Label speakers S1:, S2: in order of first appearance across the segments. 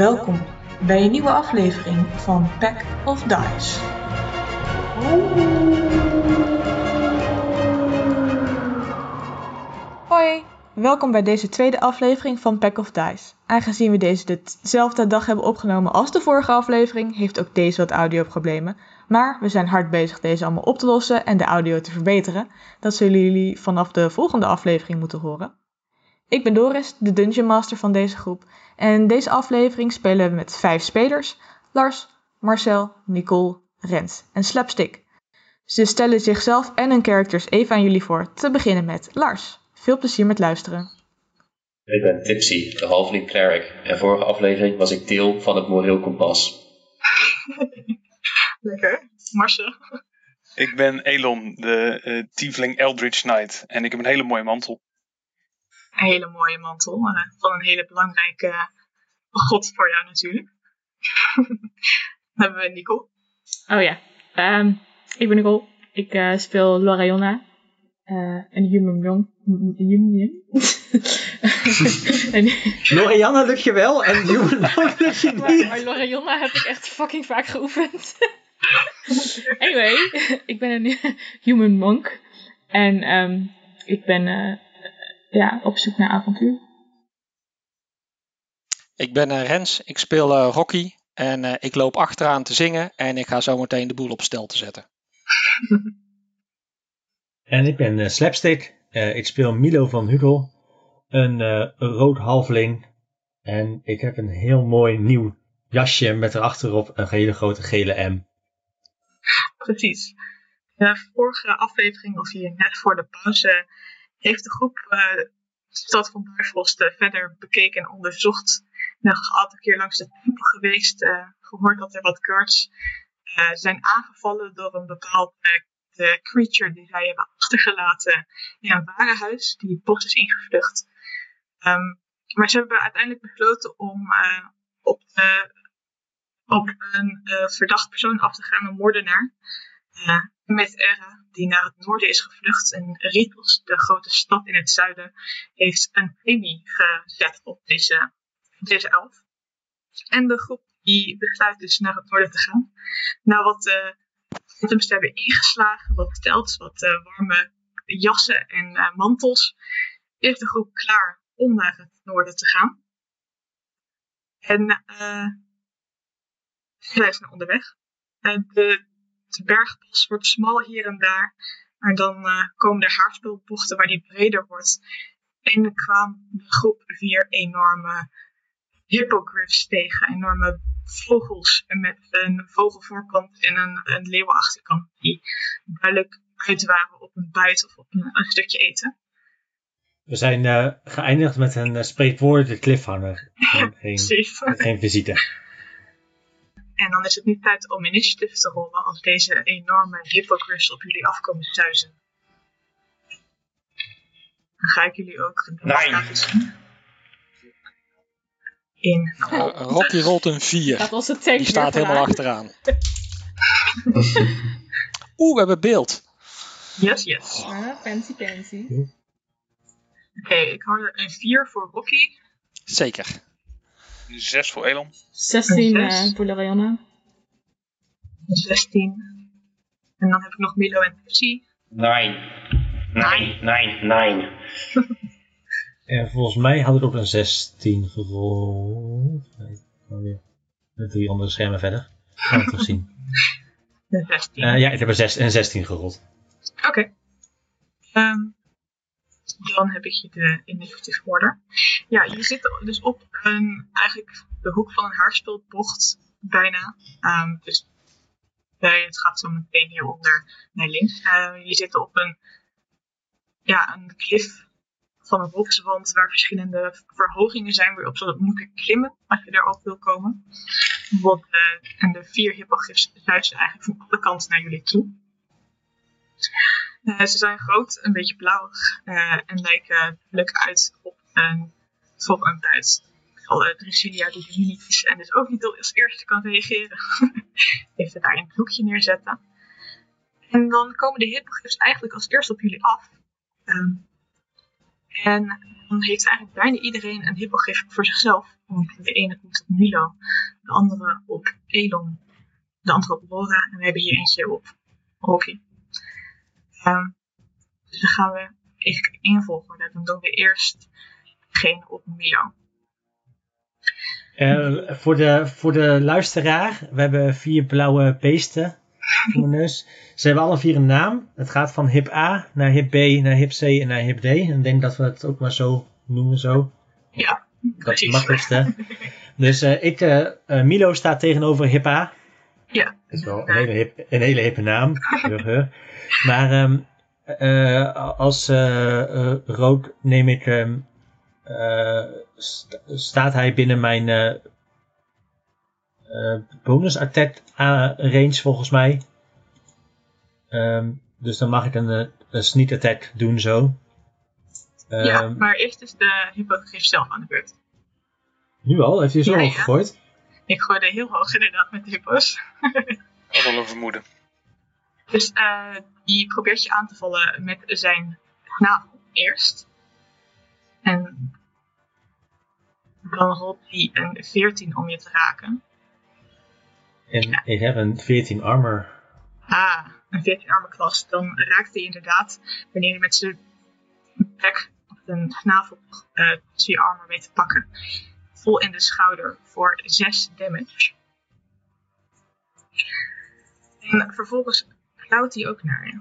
S1: Welkom bij een nieuwe aflevering van Pack of Dice. Hoi, welkom bij deze tweede aflevering van Pack of Dice. Aangezien we deze dezelfde dag hebben opgenomen als de vorige aflevering, heeft ook deze wat audioproblemen. Maar we zijn hard bezig deze allemaal op te lossen en de audio te verbeteren. Dat zullen jullie vanaf de volgende aflevering moeten horen. Ik ben Doris, de Dungeon Master van deze groep. En in deze aflevering spelen we met vijf spelers: Lars, Marcel, Nicole, Rens en Slapstick. Ze stellen zichzelf en hun characters even aan jullie voor. Te beginnen met Lars. Veel plezier met luisteren.
S2: Ik ben Tipsy, de halfling cleric. En vorige aflevering was ik deel van het moreel kompas.
S3: Lekker. Marcel.
S4: Ik ben Elon, de uh, Tiefling Eldritch Knight. En ik heb een hele mooie mantel.
S3: Een hele mooie mantel. Uh, van een hele belangrijke god voor jou natuurlijk. Dan hebben we Nicole.
S5: Oh ja. Um, ik ben Nicole. Ik uh, speel Lorayonna. een human young. Human
S6: Lorianna lukt je wel en Human Young lukt je niet.
S5: Maar, maar Lorayonna heb ik echt fucking vaak geoefend. anyway, ik ben een human monk. En um, ik ben uh, ja, op zoek naar avontuur.
S7: Ik ben uh, Rens, ik speel uh, Rocky. En uh, ik loop achteraan te zingen en ik ga zo meteen de boel op stel te zetten.
S6: en ik ben uh, Slapstick. Uh, ik speel Milo van Hugel. Een, uh, een rood halfling. En ik heb een heel mooi nieuw jasje met erachterop een hele grote gele M.
S3: Precies. De vorige aflevering, of hier net voor de pauze, heeft de groep uh, de stad van Barvost verder bekeken en onderzocht. Nog een aantal keer langs de tempel geweest, uh, gehoord dat er wat guards uh, zijn aangevallen door een bepaald creature die zij hebben achtergelaten in een warenhuis, die bos is ingevlucht. Um, maar ze hebben uiteindelijk besloten om op, op een uh, verdacht persoon af te gaan, een moordenaar. Uh, met Era, die naar het noorden is gevlucht. En Ritos, de grote stad in het zuiden, heeft een premie gezet op deze, deze elf. En de groep die besluit dus naar het noorden te gaan. Nou, wat uh, items te hebben ingeslagen, wat telts, wat uh, warme jassen en mantels, is de groep klaar om naar het noorden te gaan. En uh, zij zijn onderweg. De, de bergpas wordt smal hier en daar, maar dan komen er haarspelbochten waar die breder wordt. En er kwam de groep vier enorme hippogriffs tegen, enorme vogels met een vogelvoorkant en een, een leeuwenachterkant die duidelijk uit waren op een buit of op een, een stukje eten.
S6: We zijn uh, geëindigd met een uh, spreekwoordelijke cliffhanger. Geen, geen visite.
S3: En dan is het nu tijd om initiative te rollen als deze enorme hippogriffs op jullie afkomen zuizen. Dan ga ik jullie ook
S2: laten
S3: zien in.
S7: Uh, Rocky rolt een 4.
S5: Dat was het
S7: Die staat helemaal achteraan. Oeh, we hebben beeld.
S3: Yes, yes.
S5: Ah, fancy, fancy.
S3: Oké, okay, ik hoorde een 4 voor Rocky.
S7: Zeker.
S4: Een 6 voor Elon.
S5: 16 uh, voor Lariana.
S3: 16. En dan heb ik nog Milo en Pepsi.
S2: 9. 9, 9, 9.
S6: En volgens mij had ik ook een 16 gerold. Nee, met drie andere schermen verder. Gaan we het zien.
S3: Een 16.
S6: Uh, ja, ik heb een, 6, een 16 gerold.
S3: Oké. Okay. Um, dan heb ik je de initiative order. Ja, je zit dus op een, eigenlijk de hoek van een haarspelbocht, bijna. Um, dus bij, het gaat zo meteen hieronder naar links. Uh, je zit op een, ja, een klif van een rotswand waar verschillende verhogingen zijn waarop ze moeten klimmen als je erop wil komen. Uh, en de vier hippogriffs zuizen eigenlijk van alle kanten naar jullie toe. Uh, ze zijn groot, een beetje blauwig uh, en lijken leuk uit op een, op een buit. Alle Dricilia die er nu niet is en dus ook niet als eerste kan reageren, het daar in het hoekje neerzetten. En dan komen de hippogriffs eigenlijk als eerste op jullie af. Um, en dan heeft eigenlijk bijna iedereen een hippogriff voor zichzelf. De ene komt op Milo, de andere op Elon, de andere op Laura en we hebben hier eentje op Rocky. Ehm, dus dan gaan we even in volgorde. Dan doen we eerst degene op Milo.
S6: Eh, voor, de, voor de luisteraar, we hebben vier blauwe beesten voor mijn neus. Ze hebben alle vier een naam. Het gaat van hip A naar hip B, naar hip C en naar hip D. En ik denk dat we het ook maar zo noemen zo.
S3: Ja,
S6: Dat is het
S3: precies.
S6: makkelijkste. Dus eh, ik, eh, Milo staat tegenover hip A.
S3: Ja.
S6: Dat is wel een hele, hip, een hele hippe naam. Maar ehm, eh, als rood neem ik... ehm, eh, st- staat hij binnen mijn eh, eh, bonus attack range volgens mij. Ehm, dus dan mag ik een, eh, een sneak attack doen zo.
S3: ja,
S6: Ehm,
S3: maar eerst is de hippogriff zelf aan de beurt.
S6: Nu al? Heeft hij zo
S3: Ja,
S6: hoog
S3: ja.
S6: gegooid?
S3: Ik gooide heel hoog inderdaad met de hippo's.
S4: Had wel een vermoeden.
S3: Dus eh, die probeert je aan te vallen met zijn navel eerst. En dan rolt hij een 14 om je te raken.
S6: En ik heb een 14 armor.
S3: Ah, een 14 armor class. Dan raakt hij inderdaad, wanneer hij met zijn bek op een navel eh tussen je armor weet te pakken, vol in de schouder voor 6 damage. En vervolgens klauwt hij ook naar je.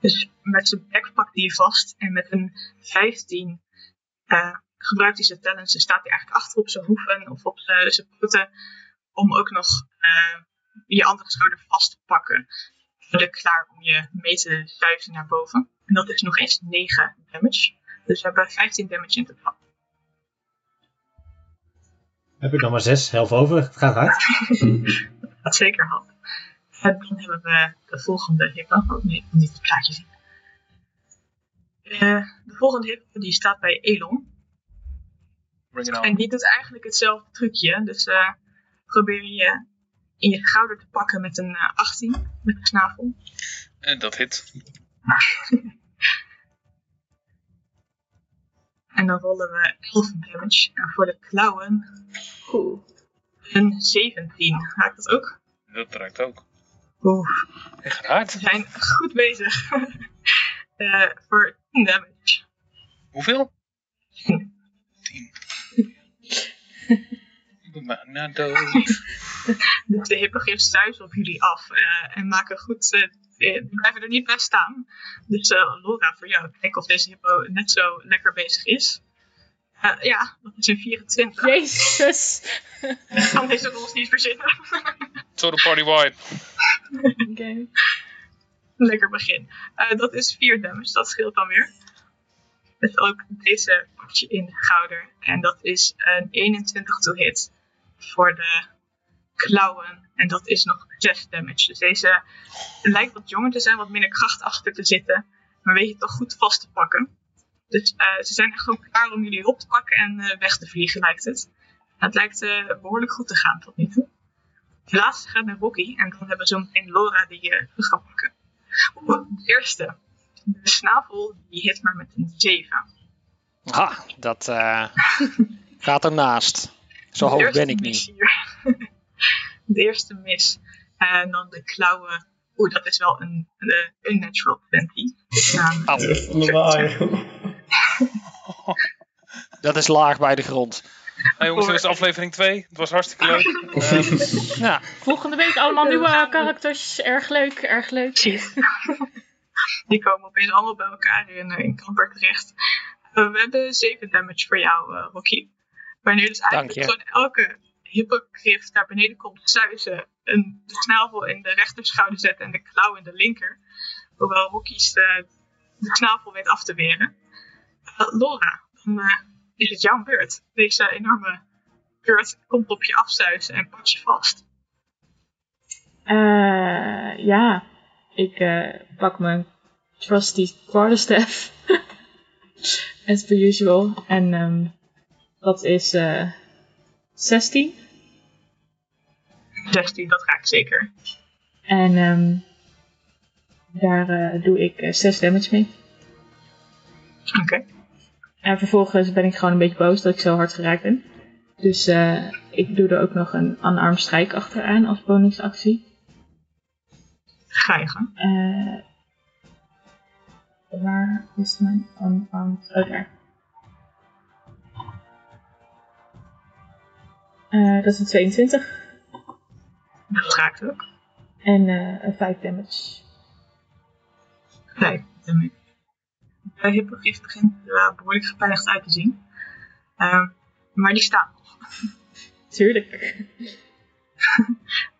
S3: Dus met zijn bek pakt hij je vast en met een 15 eh, gebruikt hij zijn talents en staat hij eigenlijk achter op zijn hoeven of op zijn, zijn poten om ook nog eh, je andere schouder vast te pakken. Volledig klaar om je mee te zuigen naar boven. En dat is nog eens 9 damage. Dus we hebben 15 damage in totaal.
S6: Heb ik nog maar 6 helft over. Het gaat hard.
S3: Dat zeker had. En dan hebben we de volgende hippo. Oh nee, ik wil niet het plaatje zien. Eh, de volgende hippo die staat bij Elon. En die doet eigenlijk hetzelfde trucje. Dus eh, probeer je in je schouder te pakken met een eh, 18, met een snavel.
S4: En dat hit.
S3: En dan rollen we 11 damage. En voor de klauwen
S5: Oeh.
S3: een 17. Raakt dat ook?
S4: Dat raakt ook.
S3: Oeh,
S4: Echt hard.
S3: we zijn goed bezig. Eh, voor 10 damage.
S4: Hoeveel?
S3: 10.
S4: Tien. Ik ben bijna dood.
S3: Dus de hippogriff stuizen op jullie af eh, en maken goed. eh, die blijven er niet bij staan. Dus eh, Laura, voor jou, kijk of deze hippo net zo lekker bezig is. Eh, ja, dat is een 24.
S5: Jezus.
S3: Ik kan deze rolls niet verzinnen.
S4: De party wide.
S5: Oké.
S3: lekker begin. Eh, dat is 4 damage, dat scheelt dan weer. Met ook deze potje in de schouder. En dat is een 21 to hit voor de klauwen. En dat is nog 6 damage. Dus deze lijkt wat jonger te zijn, wat minder kracht achter te zitten. Maar weet je toch goed vast te pakken. Dus eh, ze zijn echt gewoon klaar om jullie op te pakken en eh, weg te vliegen, lijkt het. Het lijkt eh, behoorlijk goed te gaan tot nu toe. De laatste gaat naar Rocky. En dan hebben we zo meteen Laura die terug gaat pakken. Eerste. De snavel die hit maar met een 7.
S7: Ha, dat eh, gaat ernaast. Zo hoog ben ik niet.
S3: hier. de eerste mis. En dan de klauwen. Oeh, dat is wel een, een unnatural 20. Um,
S7: dat is laag bij de grond.
S4: Hey jongens, dit is aflevering 2. Het was hartstikke leuk.
S7: Ja,
S5: Volgende week allemaal nieuwe karakters. Erg leuk, erg leuk.
S3: Precies. Die komen opeens allemaal bij elkaar in, eh, in Kamper terecht. Eh, we hebben 7 damage voor jou, eh, Rocky. Wanneer dus eigenlijk gewoon elke hippogriff naar beneden komt zuizen, een de snavel in de rechterschouder zet en de klauw in de linker. Hoewel Rocky's de, de snavel weet af te weren. Eh, Laura, dan is het jouw beurt. Deze enorme beurt komt op je afzuizen en pakt je vast.
S5: Eh, ja, ik eh, pak mijn trusty quarterstaff. As per usual. En ehm, dat is eh 16.
S3: 16, dat raakt zeker.
S5: En ehm, daar eh, doe ik eh, 6 damage mee.
S3: Oké.
S5: En vervolgens ben ik gewoon een beetje boos dat ik zo hard geraakt ben. Dus eh, ik doe er ook nog een unarmed strike achteraan als bonusactie.
S3: Ga je gang.
S5: Eh, waar is mijn unarmed? Oh, daar. Eh, dat is een 22
S3: Dat raakt ook.
S5: en een 5 damage.
S3: Kijk, de de hippogrief begint er behoorlijk gepijnigd uit te zien. Ehm, maar die staat nog.
S5: Tuurlijk.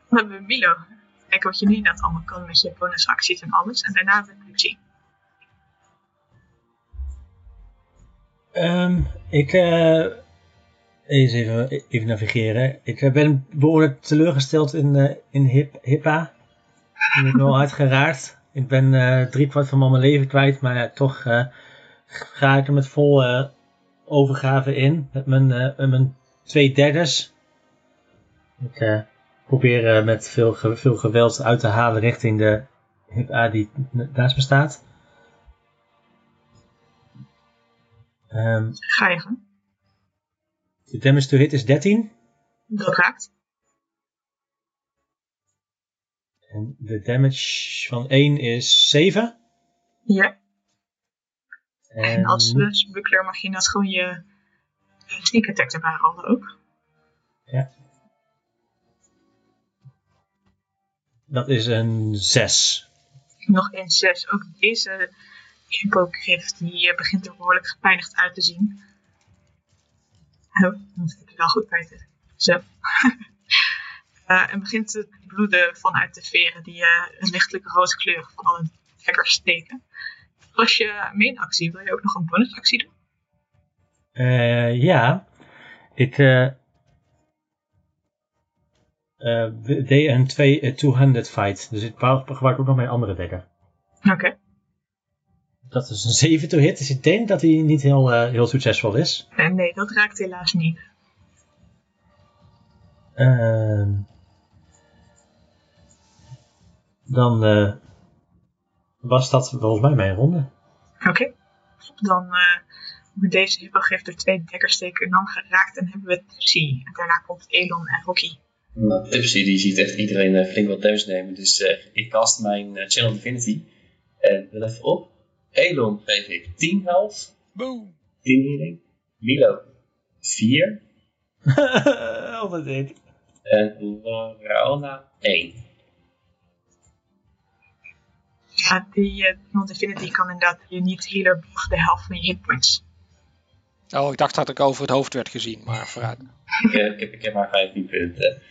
S3: Dan hebben we Milo. Kijken wat je nu net allemaal kan met je bonusacties en alles. En daarna we Lucie.
S6: Ehm, ik. eh eens even, even navigeren. Ik eh, ben behoorlijk teleurgesteld in, eh, in hip, Hippa. Ik ben wel uitgeraard. Ik ben eh driekwart van mijn leven kwijt, maar ja, toch eh, ga ik er met vol eh, overgave in. Met mijn, met mijn twee derdes. Ik probeer met veel, veel geweld uit te halen richting de Hippa die naast me staat. Ehm,
S3: Ga je gang.
S6: de damage to hit is 13.
S3: Dat raakt.
S6: En de damage van 1 is 7.
S3: Ja.
S6: En,
S3: En als uh, buckler mag je net gewoon je sneak attack erbij rollen ook.
S6: dat is een 6.
S3: Nog een 6. Ook deze hippogrift die eh, begint er behoorlijk gepijnigd uit te zien. Oh, moet ik er wel goed bij. Zo. En begint te bloeden vanuit de veren die eh, een lichtelijke roze kleur van alle dekkers steken. Als je main actie wil je ook nog een bonusactie doen.
S6: Eh, ja, ik eh deed een twee- eh, two-handed fight. Dus ik gebruik ook nog mijn andere dekker.
S3: Oké.
S6: Dat is een 7 to hit, dus ik denk dat hij niet heel, heel succesvol is.
S3: En nee, dat raakt helaas niet.
S6: Ehm, dan eh, was dat volgens mij mijn ronde.
S3: Oké. Dan eh met deze hippogrift er twee dekkers steken en dan geraakt en hebben we Tipsy. En daarna komt Elon en Rocky.
S2: Nou, Tipsy die ziet echt iedereen eh, flink wat damage nemen. Dus eh, ik cast mijn Channel Divinity. En let even op. Elon geef ik 10 health.
S4: Boom.
S2: 10 healing. Milo 4.
S6: Altijd dit.
S2: En Lorana 1.
S3: Ja, die uh, non-divinity kan inderdaad je niet boven de helft van je hitpoints.
S7: Oh, ik dacht dat ik over het hoofd werd gezien, maar vooruit.
S2: ik, eh, ik, heb, ik heb maar 15 punten.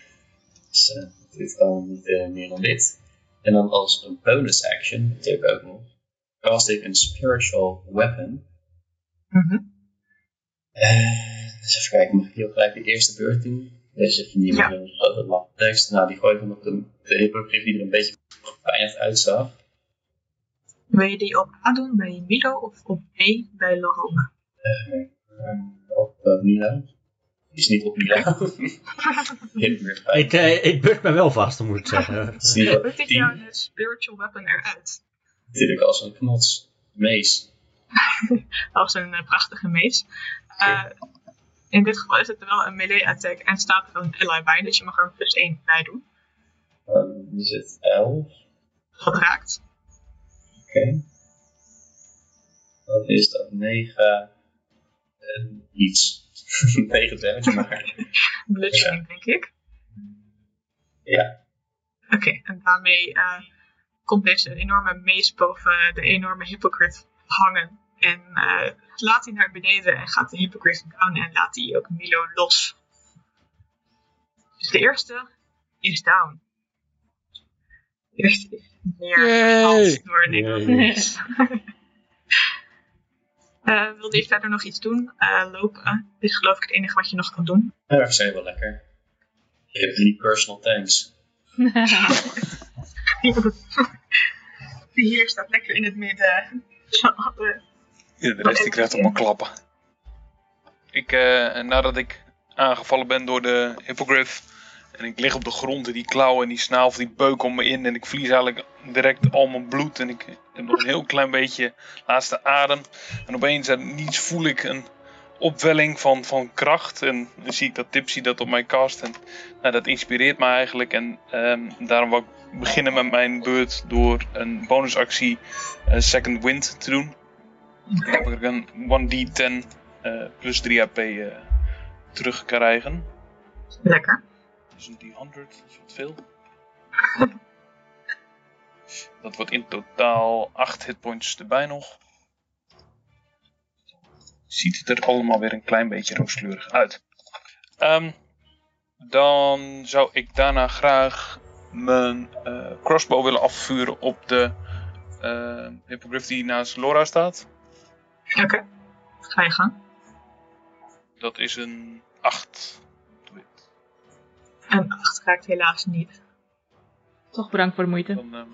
S2: Dus eh, dit kan niet eh, meer dan dit. En dan als een bonus action, dat heb ik ook nog, cast ik een spiritual weapon.
S3: Mhm.
S2: Eh, dus even kijken, mag ik heel gelijk de eerste beurt doen? Deze even niet
S3: Ja.
S2: met een grote lange tekst. Nou, die gooi ik dan op de, de hippogriff die er een beetje gepijnigd uitzag.
S3: Wil je die op A doen bij Milo of op B bij Lorona?
S2: Eh, op uh, is niet op Milo. Hippogriff
S6: Ik, eh, ik buk me wel vast, moet ik zeggen.
S3: Hoe ziet jouw eh, spiritual weapon eruit?
S2: Natuurlijk als een knots. Mees.
S3: Als een eh, prachtige mees. Eh, in dit geval is het wel een melee attack en staat er een ally bij, dus je mag er een plus 1 bij doen.
S2: Dan is het 11.
S3: Dat raakt.
S2: Oké. Dan is dat 9 en iets. 9 damage, maar
S3: Bludgeoning, denk ik.
S2: ja.
S3: Oké, en daarmee eh, komt deze enorme mees boven de enorme hypocrite hangen. En eh, laat hij naar beneden en gaat de hypocrite down en laat hij ook Milo los. Dus de eerste is down. De eerste is
S7: Yay!
S3: neergehaald door
S6: Yay.
S3: mees. Eh, wilde je verder nog iets doen? Eh, lopen is geloof ik het enige wat je nog kan doen.
S2: Ja, dat zijn wel lekker. Je hebt drie personal tanks.
S3: Hier staat lekker in het midden.
S4: Ja, de rest die krijgt allemaal klappen. Ik, eh, nadat ik aangevallen ben door de hippogriff, En ik lig op de grond en die klauwen en die snavel die beuken om me in. En ik verlies eigenlijk direct al mijn bloed. En ik heb nog een heel klein beetje laatste adem. En opeens uit niets voel ik een opwelling van, van kracht. En dan zie ik dat Tipsy dat op mij cast. En nou, dat inspireert me eigenlijk. En ehm, daarom wil ik beginnen met mijn beurt door een bonusactie eh, Second Wind te doen. Dan heb ik een 1d10 eh, plus 3 HP eh, terug krijgen.
S3: Lekker.
S4: Dus een D100, dat is wat veel. Dat wordt in totaal 8 hitpoints erbij nog. Ziet het er allemaal weer een klein beetje rooskleurig uit. Ehm, dan zou ik daarna graag mijn eh, crossbow willen afvuren op de uh, hippogriff die naast Laura staat.
S3: Oké. Ga je gang.
S4: Dat is een 8.
S3: En 8 raakt helaas niet.
S5: Toch bedankt voor de moeite.
S4: Dan, ehm,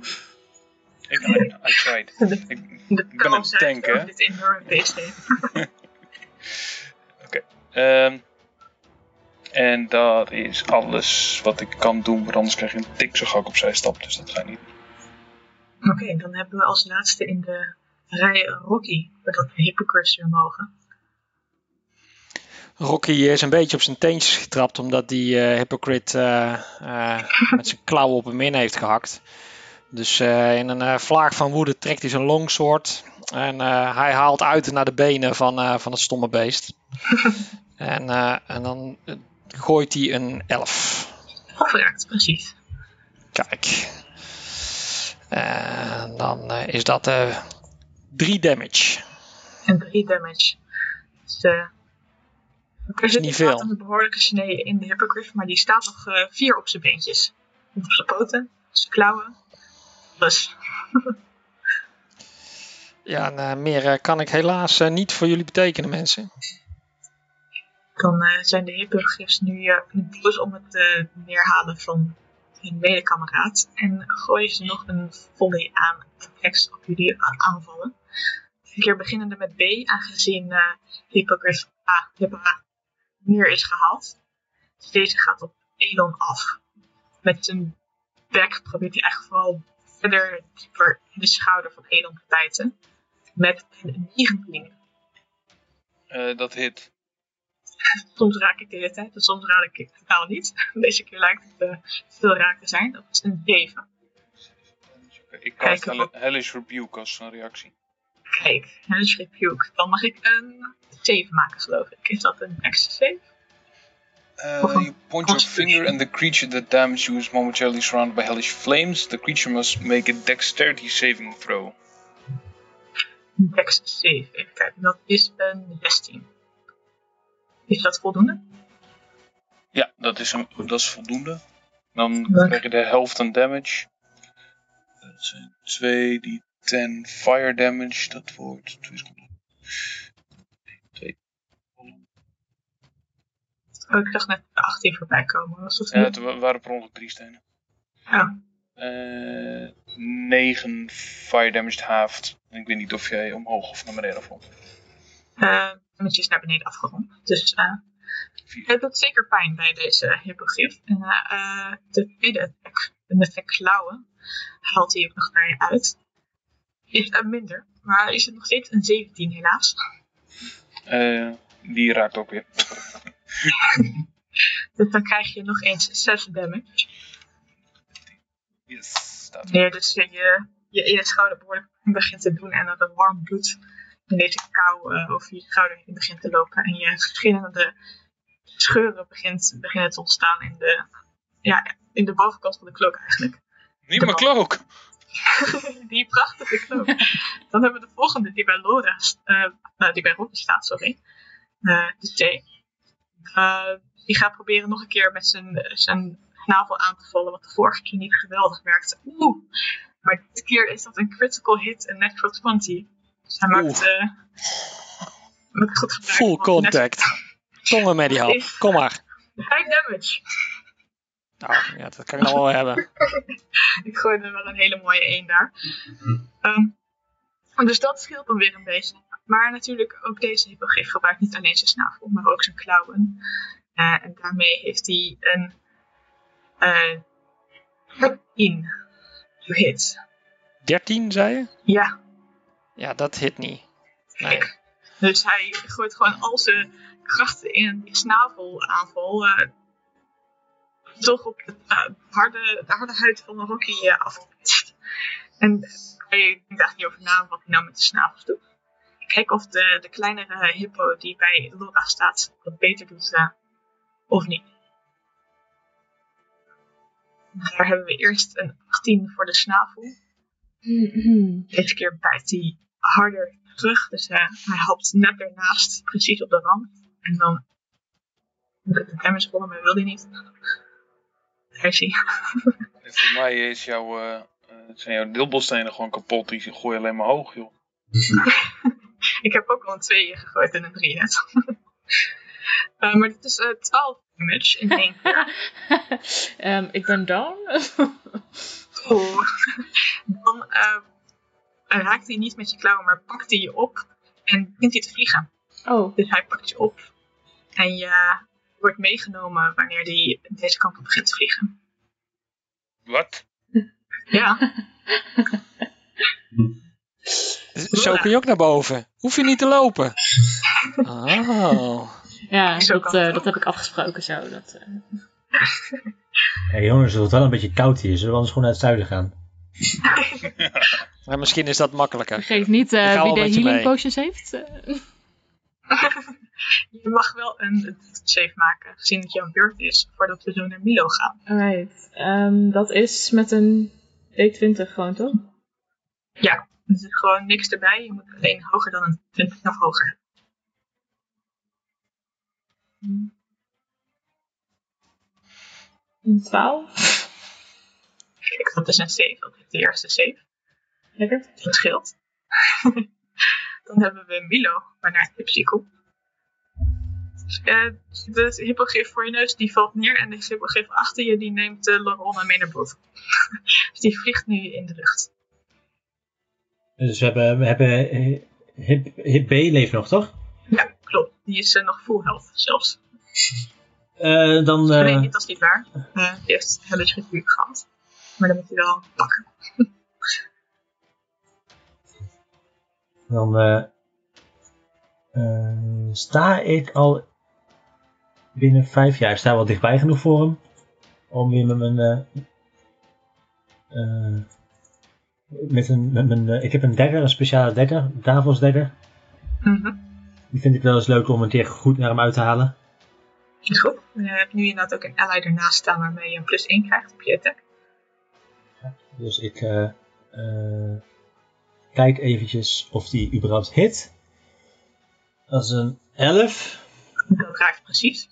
S4: ik, I, I tried.
S3: De,
S4: Ik,
S3: de
S4: ik ben
S3: dit enorme beest heen.
S4: Ehm, en dat is alles wat ik kan doen, want anders krijg je een tik zo gauw ik opzij stap, dus dat ga ik niet doen.
S3: Oké, dan hebben we als laatste in de rij Rocky, voordat de hypocrites weer mogen.
S7: Rocky is een beetje op zijn teentjes getrapt omdat die eh, hypocrite eh, eh, met zijn klauwen op hem in heeft gehakt. Dus in een vlaag van woede trekt hij zijn longsword en hij haalt uit naar de benen van, van het stomme beest. en, en dan gooit hij een 11.
S3: Of raakt, precies.
S7: Kijk. En dan is dat eh 3 damage.
S3: En 3 damage. Dus, er zit
S7: niet veel.
S3: een behoorlijke snee in de hippogriff, maar die staat nog eh, vier op zijn beentjes. Op zijn poten, zijn klauwen. Dus,
S7: Ja, en, eh, meer eh, kan ik helaas niet voor jullie betekenen, mensen.
S3: dan zijn de hippogriffs nu eh, boos om het neerhalen van hun medekameraad. En gooien ze nog een volley aan attacks op jullie aanvallen. Een keer beginnende met B, aangezien eh hippogriff A, Hippo A neer is gehaald. Dus deze gaat op Elon af. Met zijn bek probeert hij eigenlijk vooral verder dieper in de schouder van Elon te bijten. Met een 19.
S4: Eh, dat hit.
S3: Soms raak ik de hele tijd en soms raak ik het totaal niet. Deze keer lijkt het eh, veel raak te zijn. Dat is een 7.
S4: Ik Hell- Hellish Rebuke als een reactie.
S3: Kijk, Hellish Rebuke. Dan mag ik een 7 maken, geloof ik. Is dat een extra save?
S4: Uh,
S3: een
S4: you point your finger and the creature that damaged you is momentarily surrounded by hellish flames. The creature must make a dexterity saving throw.
S3: Een dex save. Even kijken, dat is een 16. Is dat voldoende?
S4: Ja, dat is, een, dat is voldoende. Dan krijg je de helft aan damage. Dat zijn 2 die 10 fire damage. Dat wordt 2 seconden. 2.
S3: Oh, ik zag net de 18 voorbij komen. Was dat
S4: Ja, het wa- waren per ongeluk 3 stenen.
S3: Ja.
S4: Eh 9 fire damage halved. Ik weet niet of jij omhoog of naar beneden.
S3: Eh, met je naar beneden afgerond. Dus eh, het doet zeker pijn bij deze hippogriff. En eh, de tweede attack, met zijn klauwen, haalt hij ook nog je uit. Is uh, minder, maar is het nog steeds een 17 helaas.
S4: Eh, die raakt ook weer.
S3: Dus dan krijg je nog eens 6 damage.
S4: Yes, er.
S3: Wanneer dus je, je, je ene schouder behoorlijk begint te doen en dat er warm bloed in deze kou eh, over je schouder heen begint te lopen. En je verschillende scheuren begint, beginnen te ontstaan in de, ja, in de bovenkant van de cloak eigenlijk.
S4: Niet mijn cloak!
S3: die prachtige cloak. Dan hebben we de volgende die bij st- eh, nou, die bij Rocky staat, sorry. Eh, de C. Eh, die gaat proberen nog een keer met zijn, zijn navel aan te vallen, wat de vorige keer niet geweldig werkte. Oeh. Maar dit keer is dat een critical hit, een natural 20. Dus hij maakt,
S7: Oeh.
S3: maakt goed gebruik
S7: Full contact. Tongen met die hap. Kom maar.
S3: Vijf damage.
S7: Ja, dat kan ik nog wel hebben.
S3: Ik gooi er wel een hele mooie 1 daar. Ehm, dus dat scheelt dan weer een beetje. Maar natuurlijk, ook deze hippogriff gebruikt niet alleen zijn snavel, maar ook zijn klauwen. Eh, en daarmee heeft hij een Eh 13 to hit.
S7: 13, zei je?
S3: Ja,
S7: Ja, dat hit niet. Nee.
S3: Dus hij gooit gewoon al zijn krachten in die snavelaanval. eh toch op het, eh, harde, de harde huid van Rocky eh afgepitst. En hij denkt eigenlijk niet over na wat hij nou met de snavels doet. Kijk of de, de kleinere hippo die bij Laura staat wat beter doet eh, of niet. Daar hebben we eerst een 18 voor de snavel. Deze keer bijt hij harder terug. Dus eh, hij helpt net ernaast, precies op de rand. En dan de damage rollen, maar dat wil hij niet.
S4: En voor mij is jouw, eh, eh, zijn jouw deelbolstenen gewoon kapot. Die gooi je alleen maar hoog, joh.
S3: Ik heb ook al een 2 gegooid en een 3 net. Eh, maar dit is eh 12 damage in één keer.
S5: Ehm, ik ben down.
S3: Oeh. Dan eh, raakt hij niet met je klauwen, maar pakt hij je op en begint hij te vliegen.
S5: oh,
S3: Dus hij pakt je op en je wordt meegenomen wanneer hij deze kant op begint te vliegen.
S4: Wat?
S3: Ja,
S7: Zo kun je ook naar boven. Hoef je niet te lopen. Oh.
S5: ja, dat, eh, dat heb ik afgesproken zo. Dat, eh.
S6: Hey, jongens, het wordt wel een beetje koud hier. Zullen we anders gewoon naar het zuiden gaan?
S7: Maar misschien is dat makkelijker.
S5: Vergeet niet eh, wie de healing potions heeft.
S3: Je mag wel een save maken, gezien het jouw beurt is, voordat we zo naar Milo gaan.
S5: Alright. Ehm, dat is met een D20 gewoon, toch?
S3: Ja, er zit gewoon niks erbij. Je moet alleen hoger dan een 20 of hoger hebben.
S5: Een 12.
S3: Kijk, dat is een save. Dat is de eerste save.
S5: Lekker.
S3: Dat scheelt. dan hebben we Milo, waarna het Tipsy komt. Eh, de hippogriff voor je neus die valt neer en de hippogriff achter je die neemt de Lorona mee naar boven. dus die vliegt nu in de lucht.
S6: Dus we hebben, we hebben eh, hip, hip B leeft nog, toch?
S3: Ja, klopt. Die is eh, nog full health zelfs.
S6: Eh, dan, eh,
S3: Nee, niet als niet waar. Eh, die heeft hellish gevuur gehad. Maar dan moet hij wel pakken.
S6: dan eh, eh, sta ik al binnen vijf jaar. Ik sta wel dichtbij genoeg voor hem. Om weer met mijn... eh, eh, met een, met mijn eh, ik heb een dagger, een speciale dagger, Davos dagger.
S3: Mhm.
S6: Die vind ik wel eens leuk om een keer goed naar hem uit te halen.
S3: Is goed. Je hebt nu inderdaad ook een ally ernaast staan waarmee je een plus 1 krijgt op je attack.
S6: Dus ik kijk eventjes of die überhaupt hit. Dat is een 11.
S3: Dat raakt precies.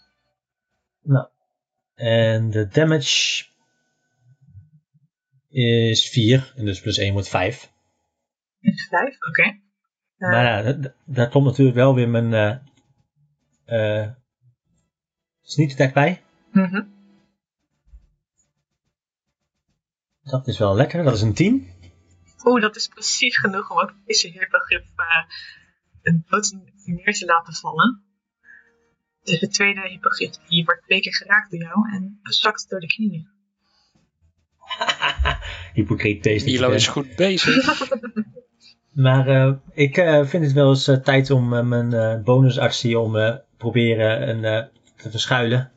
S6: Nou. En de damage is 4. En dus plus 1 wordt 5.
S3: Is 5, oké. Eh,
S6: Maar ja, da- da- daar komt natuurlijk wel weer mijn eh eh sneak attack bij.
S3: mhm.
S6: Dat is wel lekker. Dat is een 10.
S3: Oeh, dat is precies genoeg om ook deze hippogriff uh, een neer te laten vallen. Dus de tweede hippogriff die wordt twee keer geraakt door jou en zakt door de knieën.
S6: Hypocriet beest.
S7: Milo is goed bezig.
S6: Maar eh, ik eh, vind het wel eens eh, tijd om mijn eh, bonusactie om eh, proberen een, eh, te verschuilen.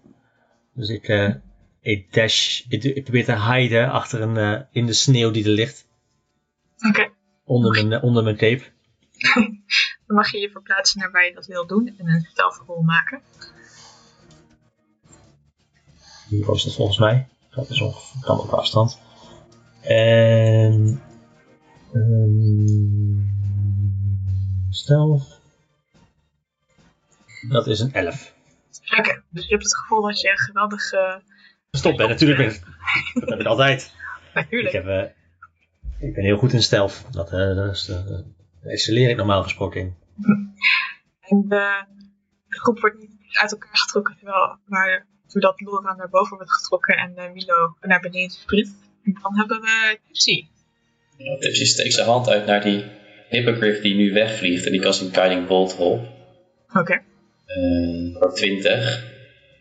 S6: Dus ik, eh, ik dash, ik, ik probeer te hiden achter een, eh, in de sneeuw die er ligt.
S3: Oké,
S6: Onder mijn, onder mijn cape.
S3: Dan mag je je verplaatsen naar waar je dat wil doen en een stelverrol maken.
S6: Die was het volgens mij. Dat is ongeveer kan op afstand. En... ehm, stel... Dat is een 11.
S3: Oké, dus je hebt het gevoel dat je een geweldig... eh,
S6: Stop, ben natuurlijk ben ik. Dat heb ik altijd. Ik,
S3: natuurlijk.
S6: heb, eh, ik ben heel goed in stealth. Dat, eh dat is, eh, excelleer ik normaal gesproken in.
S3: En de, de groep wordt niet uit elkaar getrokken, terwijl, maar doordat Laura naar boven wordt getrokken en eh, Milo naar beneden sprint. En dan hebben we Tipsy.
S2: Ja, Tipsy steekt zijn hand uit naar die hippogriff die nu wegvliegt en die kan zijn guiding bolt op.
S3: Oké.
S2: Eh, voor 20.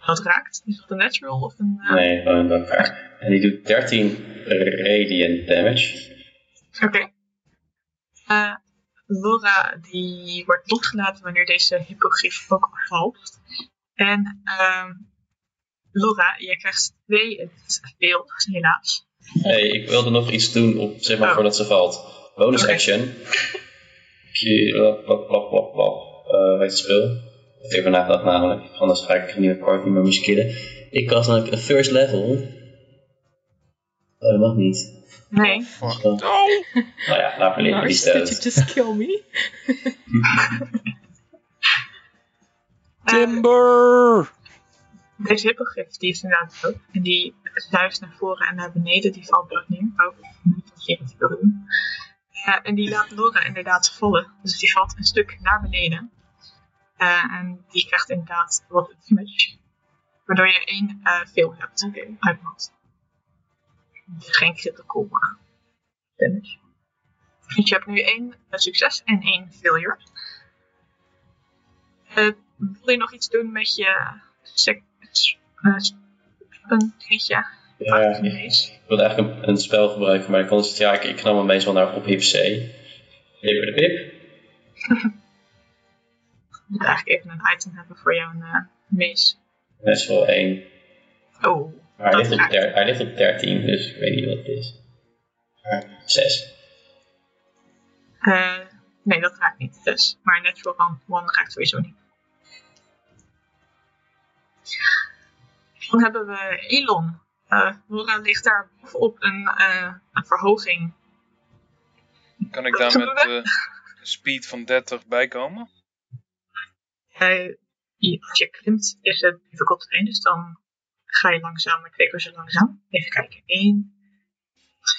S3: dat raakt. Is dat een natural of een... eh,
S2: Nee, gewoon een vraag. En die doet 13 radiant damage.
S3: Oké. Eh, Laura die wordt losgelaten wanneer deze hippogrief ook valt. En ehm Laura, jij krijgt twee, het is veel, helaas.
S2: Nee, ik wilde nog iets doen op, zeg maar,
S3: Oh.
S2: voordat ze valt. Bonus action. Plap, plap, plap, plap, plap. Eh, weet het heb even nagedacht namelijk. Anders ga ik een nieuwe party met me killen. Ik was namelijk een first level. Oh, dat mag niet.
S3: Nee,
S2: Dus dan- Nou ja, laat me liggen,
S5: did you just kill me?
S3: eh,
S7: Timber!
S3: deze hippogrief die is inderdaad dood. En die zuist naar voren en naar beneden. Die valt dood neer. Oh, niet dat je wat ik wil doen. Eh, en die laat Laura inderdaad vallen. Dus die valt een stuk naar beneden. Eh, en die krijgt inderdaad wat damage. Waardoor je één eh veel hebt.
S5: Oké.
S3: uitmaakt. Geen critical damage. Dus je hebt nu één eh, succes en één failure. Eh, wil je nog iets doen met je eh, dingetje?
S2: Ja, ik ik wilde eigenlijk een, een spel gebruiken, maar ik kon het ja, ik, ik nam hem meestal naar op hip C. Hipper de pip.
S3: Je moet eigenlijk even een item hebben voor jouw eh, mees.
S2: Net is wel één.
S3: Oh,
S2: Maar hij ligt, op
S3: raakt.
S2: der, hij ligt op 13, dus ik weet niet wat het is. Maar 6.
S3: eh, nee, dat raakt niet. Dus, maar natural one, one raakt sowieso niet. Dan hebben we Elon. Eh Laura ligt daar bovenop een, eh, een verhoging.
S4: Kan ik daar met eh, speed van 30 bij komen?
S3: Je- als je klimt is het difficult terrein, dus dan ga je langzaam twee keer zo langzaam. Even kijken. 1,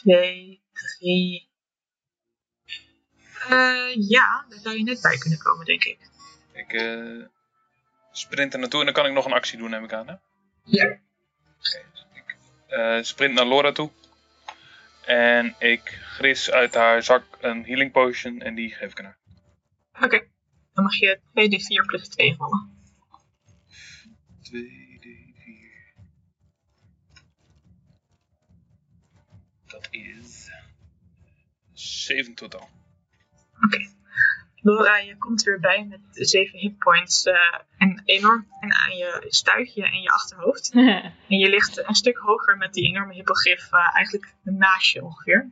S3: 2, 3. Eh, ja, daar zou je net bij kunnen komen, denk ik.
S4: Ik eh, sprint er naartoe en dan kan ik nog een actie doen, neem ik aan. Hè?
S3: Ja.
S4: Oké, dus ik eh, sprint naar Laura toe. En ik gris uit haar zak een healing potion en die geef ik aan haar.
S3: Oké. Dan mag je 2d4 plus 2 rollen.
S4: 2d4. Dat is 7 totaal.
S3: Laura, je komt weer bij met 7 hitpoints eh en enorm pijn aan je stuitje en je achterhoofd. En je ligt een stuk hoger met die enorme hippogriff eh, eigenlijk naast je ongeveer.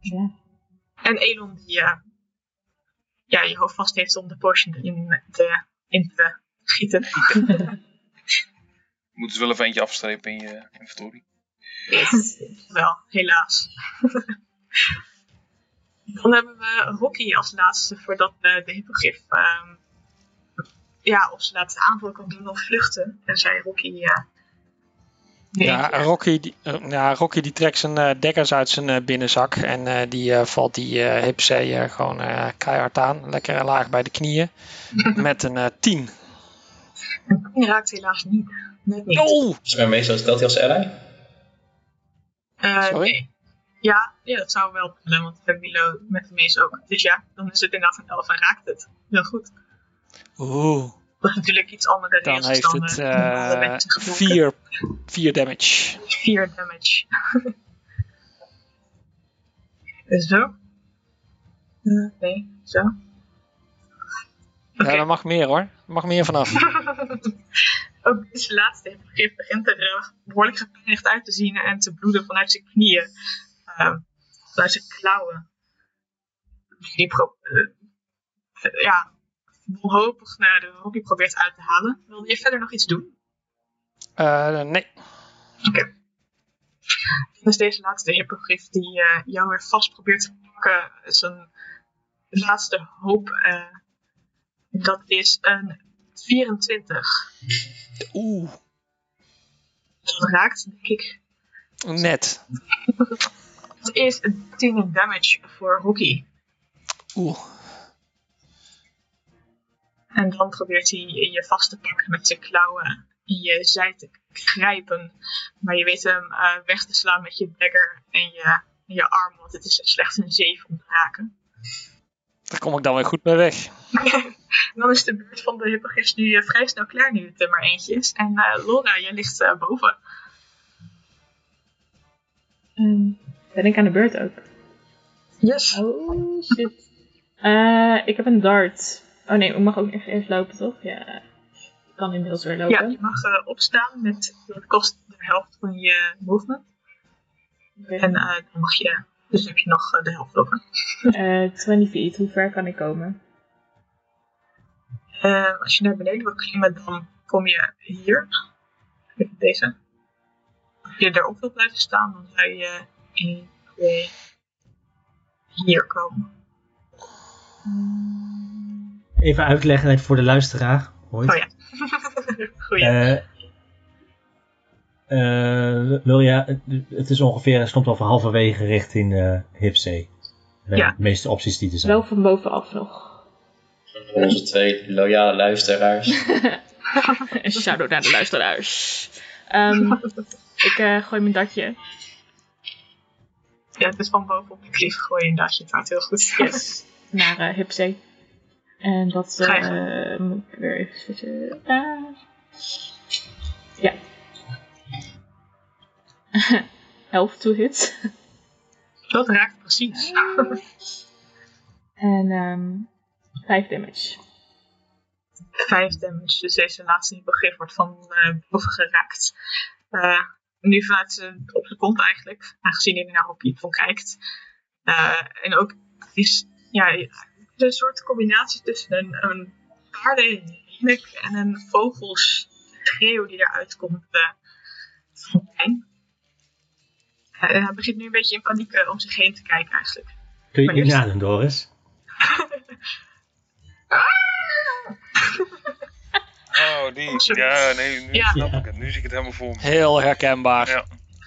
S5: Ja.
S3: En Elon die eh, ja, je hoofd vast heeft om de potion in te, in te gieten.
S4: Moeten ze wel even eentje afstrepen in je inventory.
S3: Wel, helaas. Dan hebben we Rocky als laatste voordat we de hippogriff ehm, ja, of ze laten aanval kan doen of vluchten. En zei Rocky ja. nee,
S7: Ja, Rocky, die, eh, ja, Rocky die trekt zijn eh, dekkers uit zijn eh, binnenzak en eh, die eh, valt die eh hip C eh, gewoon eh, keihard aan. Lekker laag bij de knieën. Met een eh 10.
S3: Die raakt helaas niet. Net niet.
S7: Oh!
S2: Is mijn meestal stelt hij als ally?
S3: Eh,
S7: Sorry?
S3: nee. Ja, ja, dat zou wel kunnen, want we Milo met de mees ook. Dus ja, dan is het inderdaad een 11 en raakt het. Heel goed.
S7: Oeh.
S3: Dat is natuurlijk iets andere
S7: Dan heeft
S3: dan
S7: het
S3: eh, normale
S7: eh. 4 4 damage.
S3: 4 damage. zo. Eh, nee, zo. Oké.
S7: Ja, dat mag meer hoor. Er mag meer vanaf.
S3: Ook deze laatste hippogriff begint er eh, behoorlijk gepijnigd uit te zien en te bloeden vanuit zijn knieën. Ehm, vanuit zijn klauwen. Die pro eh, ja, wanhopig naar de Rocky probeert uit te halen. Wilde je verder nog iets doen?
S7: Eh, nee.
S3: Dus deze laatste hippogriff die jou weer vast probeert te pakken. Zijn laatste hoop. dat is een 24.
S7: Oeh.
S3: Dat raakt, denk ik.
S7: Net.
S3: Het is een 10 in damage voor Rocky.
S7: Oeh.
S3: En dan probeert hij je vast te pakken met zijn klauwen in je zij te grijpen. Maar je weet hem eh, weg te slaan met je dagger en je, en je arm, want het is slechts een 7 om te raken.
S7: Daar kom ik dan weer goed mee weg.
S3: Dan is de beurt van de hippogriffs nu eh, vrij snel klaar, nu het er maar eentje is. En eh, Laura, jij ligt eh, boven.
S5: Ehm, ben ik aan de beurt ook?
S3: Yes.
S5: Oh, shit. Eh, ik heb een dart. Oh nee, ik mag ook even eerst lopen, toch? Ja. Ik kan inmiddels weer
S3: Ja,
S5: lopen.
S3: je mag eh, opstaan met, dat kost de helft van je movement. En eh, dan mag je, dus heb je nog eh, de helft over.
S5: Eh, 20 feet, hoe ver kan ik komen?
S3: Eh, als je naar beneden wil klimmen, dan kom je hier. Even deze. Als je erop wilt blijven staan, dan zou je 1, 2, hier komen.
S6: Even uitleggen voor de luisteraar. Ooit.
S3: Oh ja. Goeie.
S6: Eh, eh, wil het- het is ongeveer, het komt over halverwege richting eh Hipzee. De
S3: Ja.
S6: meeste opties die er zijn.
S5: Wel van bovenaf nog.
S2: Onze twee loyale luisteraars.
S5: Een shout-out naar de luisteraars. Ehm, ik eh, gooi mijn datje.
S3: ja, het is van boven op de klif gooien inderdaad. Je het houdt heel goed.
S5: Yes. Naar eh Hipzee. En dat eh, moet ik weer even switchen. Ah. ja. 11 to hit.
S3: Dat raakt precies.
S5: En ehm 5 damage.
S3: 5 damage. Dus deze laatste begrip wordt van eh, boven geraakt. Eh, nu vanuit zijn, op zijn kont eigenlijk, aangezien hij naar op Piepel kijkt. Eh, en ook is ja, een soort combinatie tussen een, een en een vogelsschreeuw die eruit komt eh, van pijn. Eh, hij begint nu een beetje in paniek eh, om zich heen te kijken eigenlijk.
S6: Kun je niet
S3: eerst-
S6: nadoen, Doris?
S4: Oh, die.
S3: Sorry.
S4: Ja, nee, nu
S3: Ja.
S4: snap
S6: Ja.
S4: ik het. Nu zie ik het helemaal voor me.
S7: Heel herkenbaar.
S4: Ja.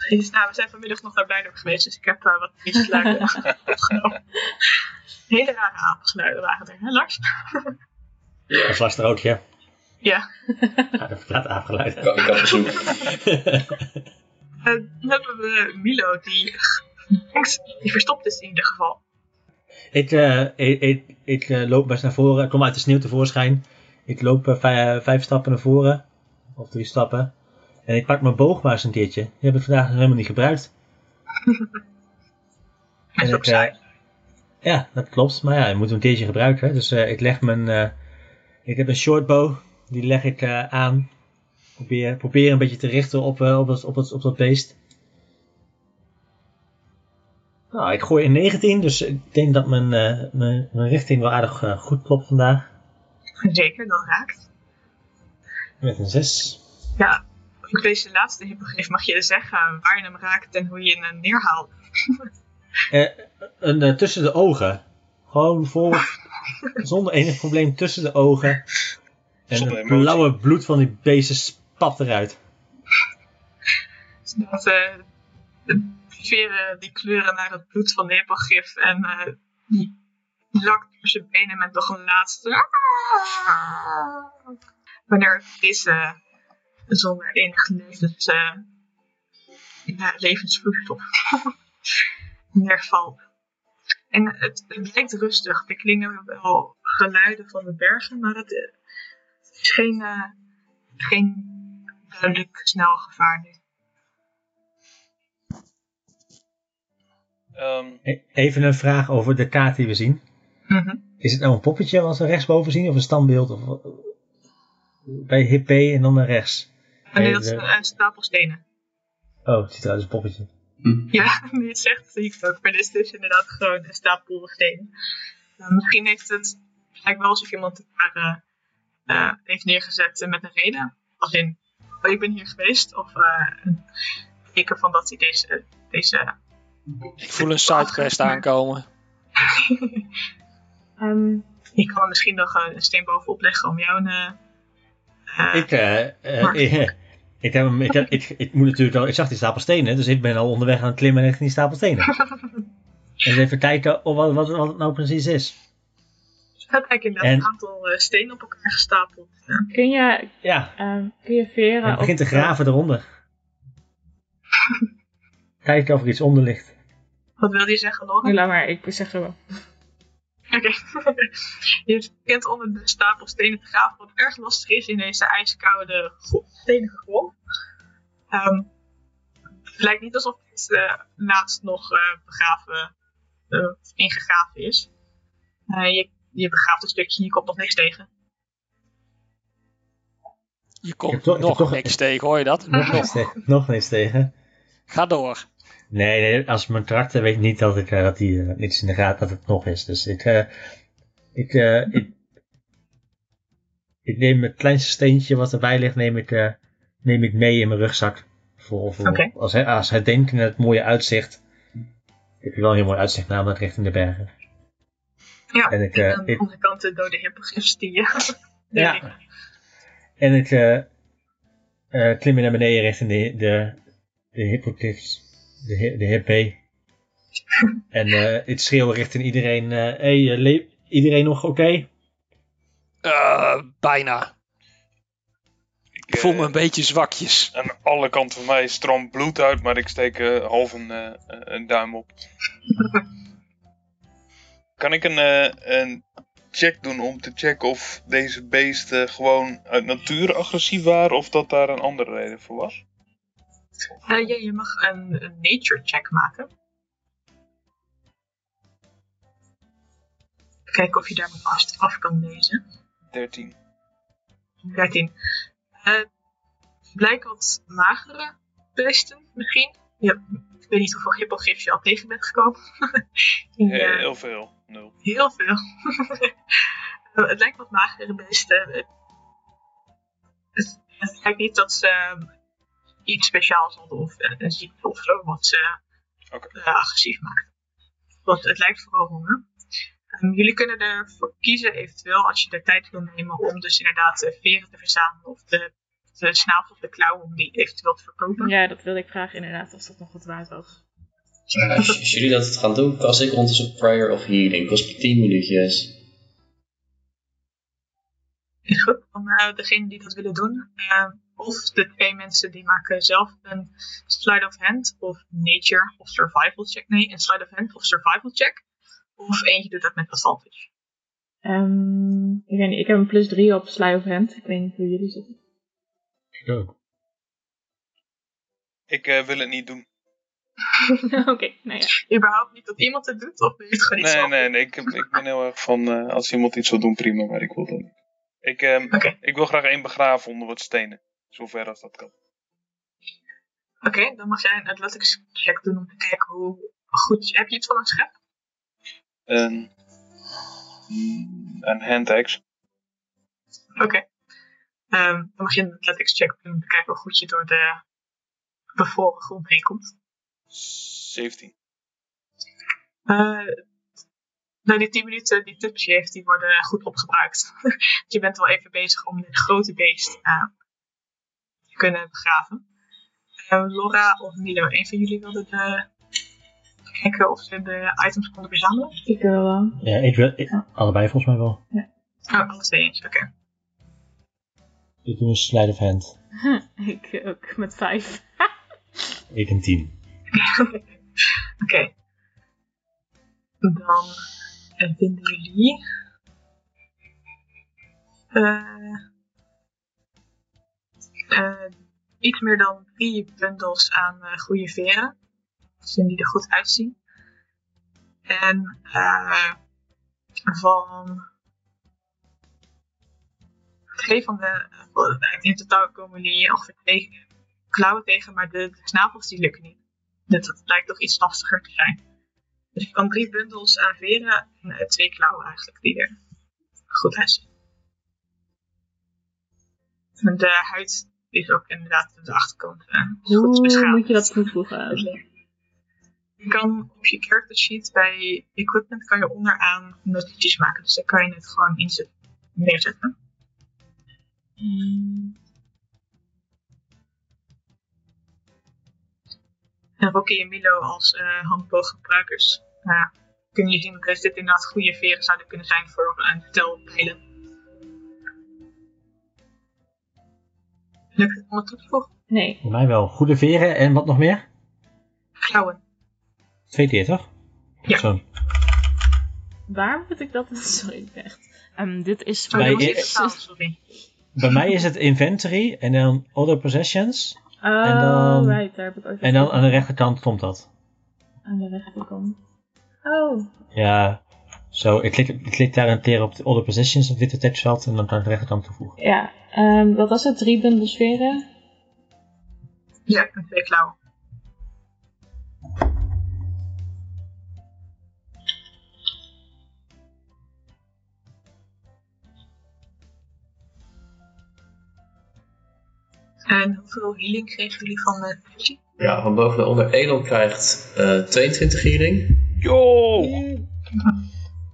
S3: Dus, nou, we zijn vanmiddag nog naar Blijdorp geweest, dus ik heb eh, wat geluiden opgenomen. Hele rare apengeluiden waren er, hè Lars?
S6: Als Lars er ook, ja.
S3: Ja.
S6: Ja, dat verklaart afgeluid.
S2: Ik kan, ik kan
S3: dan hebben we Milo, die, die verstopt is in ieder geval.
S6: ik eh, ik, ik, ik eh, loop best naar voren. Ik kom uit de sneeuw tevoorschijn. Ik loop eh, vij- vijf stappen naar voren. Of drie stappen. En ik pak mijn boog maar eens een keertje. Die heb ik vandaag nog helemaal niet gebruikt.
S3: En
S6: ik, eh, ja, dat klopt. Maar ja, je moet een keertje gebruiken. hè. Dus eh, ik leg mijn... eh, ik heb een shortbow. Die leg ik eh, aan. Probeer, probeer een beetje te richten op, eh, op, het, op, op dat beest. Nou, ik gooi een 19. Dus ik denk dat mijn, eh, mijn, mijn richting wel aardig eh, goed klopt vandaag.
S3: Zeker, dat raakt.
S6: Met een 6.
S3: Ja, voor deze laatste hippogriff mag je zeggen waar je hem raakt en hoe je hem neerhaalt.
S6: Eh, een, eh, tussen de ogen. Gewoon voor, zonder enig probleem tussen de ogen. En het blauwe bloed van die beesten spat eruit.
S3: Dat eh, veren die kleuren naar het bloed van hippogriff en eh, die lakt door zijn benen met nog een laatste. Wanneer deze zonder enig levens, eh, ja, levensvloeistof neervalt. En het, het lijkt rustig. Er klingen wel geluiden van de bergen, maar het, eh, het is geen, eh, geen duidelijk snel gevaar nu.
S4: Ehm,
S6: E- Even een vraag over de kaart die we zien.
S3: Mhm.
S6: Is het nou een poppetje wat we rechtsboven zien of een standbeeld? Of, wat? bij hip B en dan naar rechts.
S3: En
S6: Nee,
S3: dat is een, een stapel stenen.
S6: Oh, het ziet eruit als een poppetje.
S3: Ja, nu je het zegt, zie ik het ook. Maar dit is dus inderdaad gewoon een stapel stenen. Eh, misschien heeft het, het lijkt wel alsof iemand het daar eh, eh, heeft neergezet eh, met een reden. Als in, oh, ik ben hier geweest. Of eh, een teken van dat hij deze, deze
S7: Ik voel een sidequest aankomen.
S5: Ehm,
S3: ik kan er misschien nog een steen bovenop leggen om jou een... eh,
S6: Ik, eh, eh, ik, ik, heb hem, ik, heb, ik, ik moet natuurlijk wel, ik zag die stapel stenen, dus ik ben al onderweg aan het klimmen richting die stapel stenen. Dus even kijken of wat, wat, wat het nou precies is.
S3: Het lijkt inderdaad
S6: En-
S3: een aantal eh, stenen op elkaar gestapeld. Ja.
S5: kun, je,
S6: Ja,
S5: ehm, kun je veren...
S6: hij begint te graven eronder. Kijken of er iets onder ligt.
S3: Wat wil je zeggen, Laura?
S5: Nee, laat maar, ik zeg zo wel.
S3: Oké. je kent onder de stapel stenen te graven wat erg lastig is in deze ijskoude stenige grond. Ehm, het lijkt niet alsof het eh, laatst nog eh, begraven, eh, ingegraven is. Eh, je, je begraaft een stukje en je komt nog niks tegen.
S7: Je komt
S6: toch-
S7: nog
S6: toch-
S7: niks tegen, hoor je dat?
S6: Nog niks tegen. Nog niks tegen.
S7: Ga door.
S6: Nee, nee, als mijn karakter weet niet dat ik eh, dat hij eh, niets in de gaten dat het nog is. Dus ik, eh, ik, eh, ik, ik neem het kleinste steentje wat erbij ligt, neem ik, eh, neem ik mee in mijn rugzak. Voor, voor,
S3: Oké.
S6: als, als herdenken het mooie uitzicht. Ik heb wel een heel mooi uitzicht namelijk richting de bergen.
S3: Ja,
S6: En ik,
S3: en
S6: eh,
S3: aan de andere kant de dode hippogriffs die je...
S6: Ja. En ik eh, eh, klim naar beneden richting de, de, de hippogriffs, de, de hippie. en eh ik schreeuw richting iedereen, eh hey, eh, iedereen nog oké?
S7: Eh, bijna.
S4: Ik,
S7: Ik voel
S4: eh,
S7: me een beetje zwakjes.
S4: Aan alle kanten van mij stroomt bloed uit, maar ik steek eh, half een, eh, een duim op. Kan ik een, eh, een check doen om te checken of deze beesten gewoon uit natuur agressief waren of dat daar een andere reden voor was?
S3: Eh, ja, je mag een, een nature check maken. Kijken of je daar wat af, af kan lezen.
S4: 13.
S3: 13. Eh, het blijken wat magere beesten, misschien. Ja, ik weet niet hoeveel hippogriffs je al tegen bent gekomen. Die, Eh,
S4: Heel veel. Nul.
S3: Heel veel. Eh, het lijkt wat magere beesten. Het, het, het lijkt niet dat ze ehm, iets speciaals hadden of eh, een ziekte of zo wat ze eh, agressief maakt. Want het lijkt vooral honger. Ehm, jullie kunnen ervoor kiezen eventueel als je de tijd wil nemen om dus inderdaad de veren te verzamelen of de, de snavel of de klauwen om die eventueel te verkopen.
S5: Ja, dat wilde ik vragen inderdaad, als dat nog wat waard was.
S2: Ja, als, als jullie dat gaan doen, kast ik ondertussen Prayer of Healing. Kost me 10 minuutjes.
S3: Is goed. Van eh, degene die dat willen doen. eh, of de twee mensen die maken zelf een slide of hand of nature of survival check. Nee, een slide of hand of survival check. Of eentje doet dat met advantage.
S5: Ehm, ik weet niet, ik heb een plus 3 op Sly of Hand. Ik weet niet hoe jullie zitten.
S6: Ik ook.
S4: Ik eh, wil het niet doen.
S5: Oké, nou ja.
S3: Überhaupt niet dat iemand het doet, of ben je het gewoon niet
S4: Nee,
S3: zelf?
S4: nee, nee. Ik, ik ben heel erg van eh, als iemand iets wil doen, prima, maar ik wil dat niet. Ik, ehm, ik wil graag één begraven onder wat stenen. Zover als dat kan.
S3: Oké, dan mag jij een athletics check doen om te kijken hoe goed... Heb je iets van een schep?
S4: Een, een hand axe.
S3: Oké. Ehm, dan mag je een athletics check doen om te kijken hoe goed je door de bevroren grond heen komt.
S4: 17.
S3: Eh, nou, die 10 minuten die Tupsi heeft, die worden goed opgebruikt. je bent wel even bezig om dit grote beest eh, te kunnen begraven. Eh, Laura of Milo, een van jullie wilde de, kijken of ze de items konden verzamelen?
S5: Ik wil wel.
S6: Ja, ik wil, ik- allebei volgens mij wel.
S3: Oh, alle twee eens, oké.
S6: Ik doe een slide of hand.
S5: ik ook, met 5.
S6: Ik een 10.
S3: Oké. Dan eh, vinden jullie. eh, eh, iets meer dan drie bundels aan goede veren. Zien die er goed uitzien. En van. Twee van de. In totaal komen jullie ongeveer twee klauwen tegen, maar de, de snavels die lukken niet. Dat, dat lijkt toch iets lastiger te zijn. Dus je kan drie bundels aan veren en eh, twee klauwen eigenlijk die er goed uitzien. En de huid is ook inderdaad de achterkant is goed
S5: Hoe
S3: beschadigd.
S5: moet je dat toevoegen?
S3: Je kan op je character sheet bij equipment kan je onderaan notities maken. Dus daar kan je het gewoon inzet, neerzetten.
S5: Hmm,
S3: En Rocky en Milo als eh handbooggebruikers uh, kun je zien dat dit inderdaad goede veren zouden kunnen zijn voor een tel pijlen. Lukt het om het toe te voegen?
S5: Nee.
S6: Voor mij wel. Goede veren en wat nog meer?
S3: Klauwen.
S6: Twee keer toch?
S3: Ja.
S6: Zo.
S5: Waar moet ik dat... Sorry, echt... Ehm, dit is...
S3: Oh,
S6: Bij i-
S3: niet vertaald, sorry.
S6: Bij mij is het inventory en dan other possessions.
S5: Oh,
S6: En dan-
S5: right, daar heb ik ooit
S6: En dan aan de rechterkant komt dat.
S5: aan de rechterkant. Oh,
S6: Ja, zo. Ik klik, ik klik daar een keer op de other possessions, op witte tekstveld en dan aan de rechterkant toevoegen.
S5: ja. Ehm, wat was het? Drie bundels sferen?
S3: Ja, met twee klauwen. En hoeveel healing kregen jullie van de?
S2: Ja, van boven naar onder. Elon krijgt eh 22 healing.
S4: Yo!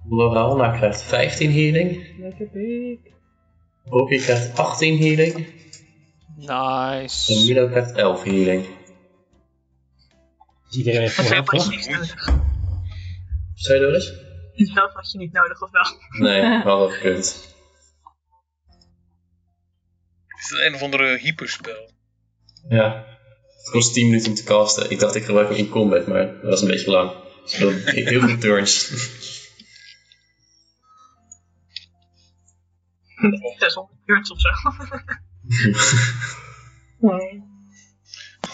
S2: Loralna krijgt 15 healing.
S5: Lekker big.
S2: Rocky krijgt 18 healing. En
S7: Nice.
S2: Milo krijgt 11 healing.
S6: Is iedereen
S3: En had je
S6: toch?
S3: niet nodig.
S2: Zou je dat eens?
S3: En zelf had je niet nodig, of wel?
S2: Nee, wel gekund.
S4: Is het een of andere hyperspel?
S2: Ja. Het kost 10 minuten om te casten. Ik dacht ik gebruik hem in combat, maar dat was een beetje lang. Heel, heel veel turns.
S3: 600 turns of zo. nee.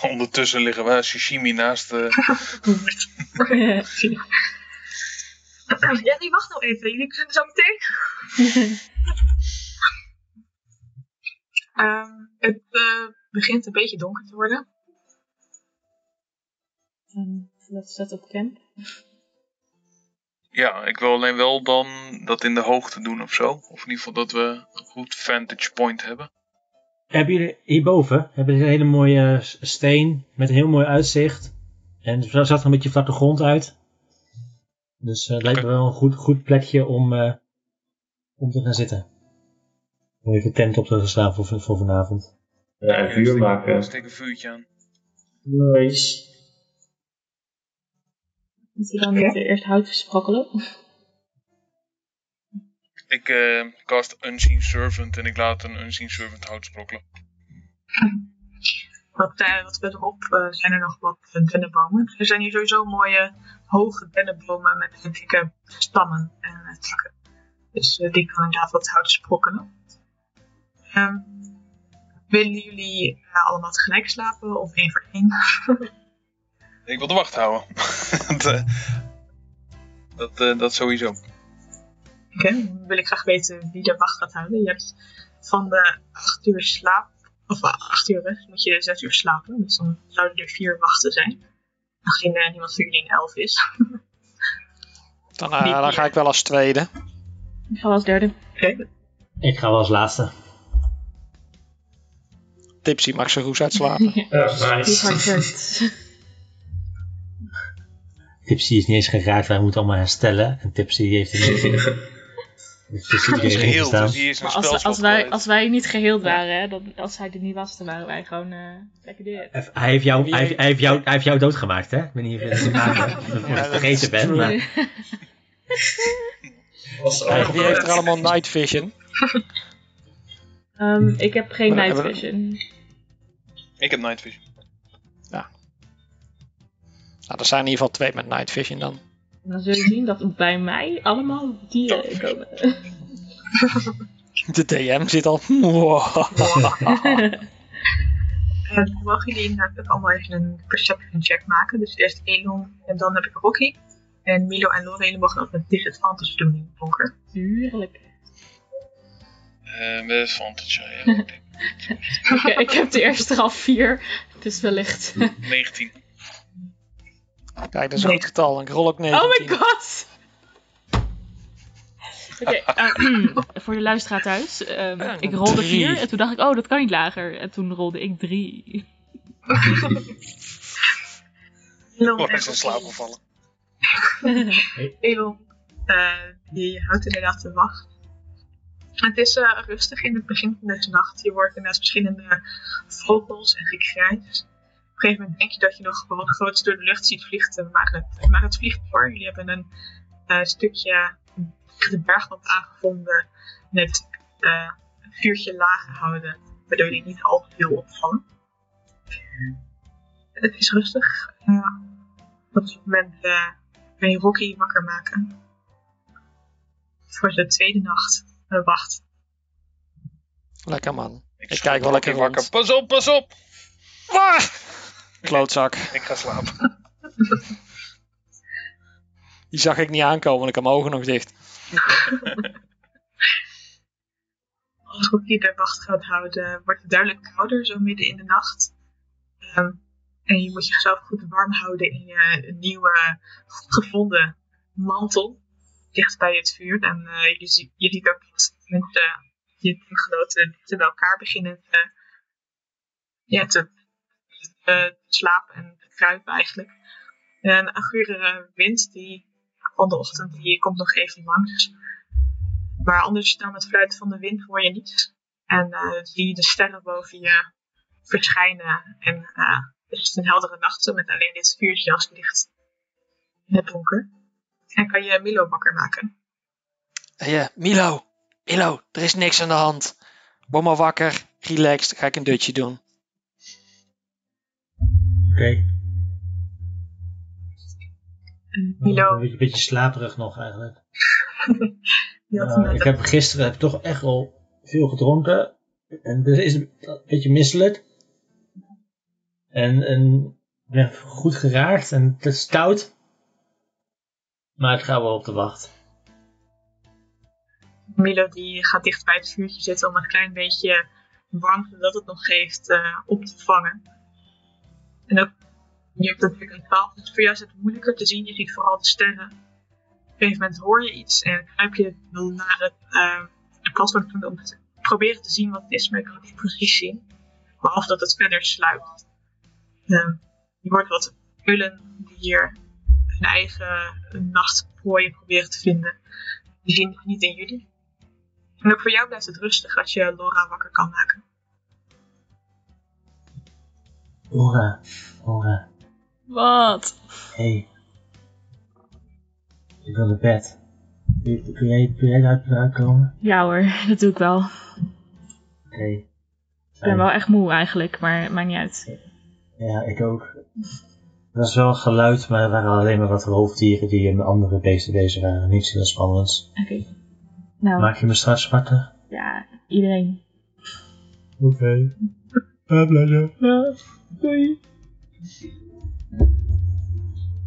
S4: Ondertussen liggen wij sashimi naast de...
S3: Ja, nee, wacht nou even. Jullie kunnen zo meteen. Ehm, het eh, begint een beetje donker te worden.
S5: Um, Let's set op camp.
S4: Ja, ik wil alleen wel dan dat in de hoogte doen of zo. Of in ieder geval dat we een goed vantage point hebben.
S6: Hebben jullie hierboven hebben jullie een hele mooie steen met een heel mooi uitzicht. En het zag er een beetje vlakke grond uit. Dus eh, het lijkt me wel een goed, goed plekje om, eh, om te gaan zitten. Om even tent op te gaan slaan voor, voor vanavond.
S2: Ja, en vuur maken.
S4: Steek een vuurtje aan.
S2: Nice.
S5: Moet je dan eerst hout versprokkelen?
S4: Ik eh, cast Unseen Servant en ik laat een Unseen Servant hout sprokkelen.
S3: Wat, eh, wat verderop eh, zijn er nog wat dennenbomen. Er zijn hier sowieso mooie hoge dennenbomen met dikke stammen en eh, takken. Dus eh, die kan inderdaad wat hout sprokkelen. Ehm, willen jullie eh, allemaal tegelijk slapen of één voor één?
S4: Ik wil de wacht houden. dat, eh, dat, eh, dat sowieso.
S3: Oké, dan wil ik graag weten wie de wacht gaat houden. Je hebt van de 8 uur slaap, of 8 uur rust, moet je 6 uur slapen. Dus dan zouden er 4 wachten zijn. Aangezien niemand van jullie in 11 is.
S7: Dan, eh, dan ga ik wel als tweede.
S5: Ik ga als derde.
S3: Oké,
S6: Ik ga wel als laatste.
S7: Tipsy mag zo goed uitslapen.
S5: Hard
S2: nice.
S6: Tipsy is niet eens geraakt, wij moeten allemaal herstellen. En Tipsy heeft een Dus
S4: Die is geheel, dus die is een
S5: als, als, wij, als wij niet geheeld waren, hè, dan, als hij er niet was, dan waren wij gewoon eh lekker dit.
S6: Hij heeft, jou, hij, heeft, hij, heeft jou, hij heeft jou doodgemaakt, hè? Ik weet niet of je het het vergeten bent, maar
S2: al
S7: heeft er allemaal night vision?
S5: Ehm, ik heb geen night vision.
S4: Ik heb night vision.
S7: Nou, er zijn in ieder geval twee met night vision dan.
S5: Dan zul je zien dat bij mij allemaal dieren komen.
S7: De DM zit al.
S3: En dan mogen jullie inderdaad ook allemaal even een perception check maken. Dus eerst Elon en dan heb ik Rocky. En Milo en Lore, jullie mogen ook met disadvantage doen in het donker.
S5: Tuurlijk.
S4: Eh met advantage, ja. ja.
S5: Oké, ik heb de eerste al vier, dus wellicht.
S4: 19.
S7: Kijk, dat is een goed getal. Ik rol ook 19.
S5: Oh my god! Oké, eh, voor de luisteraar thuis. ehm,
S7: Eh,
S5: ik rolde
S7: drie.
S5: vier en toen dacht ik, oh, dat kan niet lager. En toen rolde ik drie.
S3: Elon
S4: Oh, is in slaap gevallen.
S3: Elon, eh, die houdt inderdaad de wacht. Het is eh, rustig in het begin van deze nacht. Je hoort inderdaad verschillende vogels en gekrijs. Op een gegeven moment denk je dat je nog gewoon groots door de lucht ziet vliegen, maar het, maar het vliegt door. Jullie hebben een eh, stukje de aangevonden met een vuurtje laag gehouden, waardoor jullie niet al te veel opvallen. Het is rustig. Op dit moment ben je Rocky wakker maken. voor de tweede nacht wacht.
S7: Lekker man. Ik, kijk wel lekker rond.
S4: wakker. Pas op, pas op!
S7: Ah! Klootzak.
S4: Ik ga slapen.
S7: Die zag ik niet aankomen, want ik had mijn ogen nog dicht.
S3: Als Rocky de wacht gaat houden, wordt het duidelijk kouder, zo midden in de nacht. Ehm, en je moet jezelf goed warm houden in je nieuwe, goed gevonden mantel. Dicht bij het vuur. En eh, je, ziet, je ziet ook mensen, je teamgenoten, dichter bij elkaar beginnen te, ja, slapen en te kruipen eigenlijk. En een gure wind die van de ochtend die komt nog even langs. Maar anders dan het fluiten van de wind hoor je niets. En eh, zie je de sterren boven je verschijnen. En eh, het is een heldere nacht met alleen dit vuurtje als licht in het donker. En kan je Milo wakker maken.
S7: Eh, Milo, Milo, er is niks aan de hand. Word maar wakker, relaxed, ga ik een dutje doen.
S6: Oké.
S3: En
S6: Een
S3: Milo,
S6: beetje, beetje slaperig nog eigenlijk.
S3: net
S6: ik heb gisteren heb toch echt al veel gedronken. En het is een beetje misselijk. En, en ik ben goed geraakt en het is stout. Maar het gaat wel op de wacht.
S3: Milo die gaat dicht bij het vuurtje zitten om een klein beetje warmte dat het nog geeft eh, op te vangen. En ook, je hebt natuurlijk een 12, dus voor jou is het moeilijker te zien. Je ziet vooral de sterren. Op een gegeven moment hoor je iets en kruip je naar het uh, platform om te proberen te zien wat het is, maar je kan het niet precies zien. Behalve dat het verder sluipt. Uh, je hoort wat uilen die hier hun eigen nachtprooi proberen te vinden. Die zien het niet in jullie. En ook voor jou blijft het rustig als je Laura wakker kan maken.
S6: Ora, Ora,
S5: Wat?
S6: hey. Ik wil naar bed. Kun jij, kun jij komen?
S5: Ja hoor, dat doe ik wel.
S6: Oké.
S5: Ik ben wel echt moe eigenlijk, maar het maakt niet uit.
S6: Ja, ik ook. Er was wel geluid, maar er waren alleen maar wat roofdieren die in andere beesten bezig waren. Niets heel spannends.
S5: Oké. Nou,
S6: Maak je me straks wakker?
S5: ja, iedereen.
S6: Oké. Okay.
S5: Ja, doei.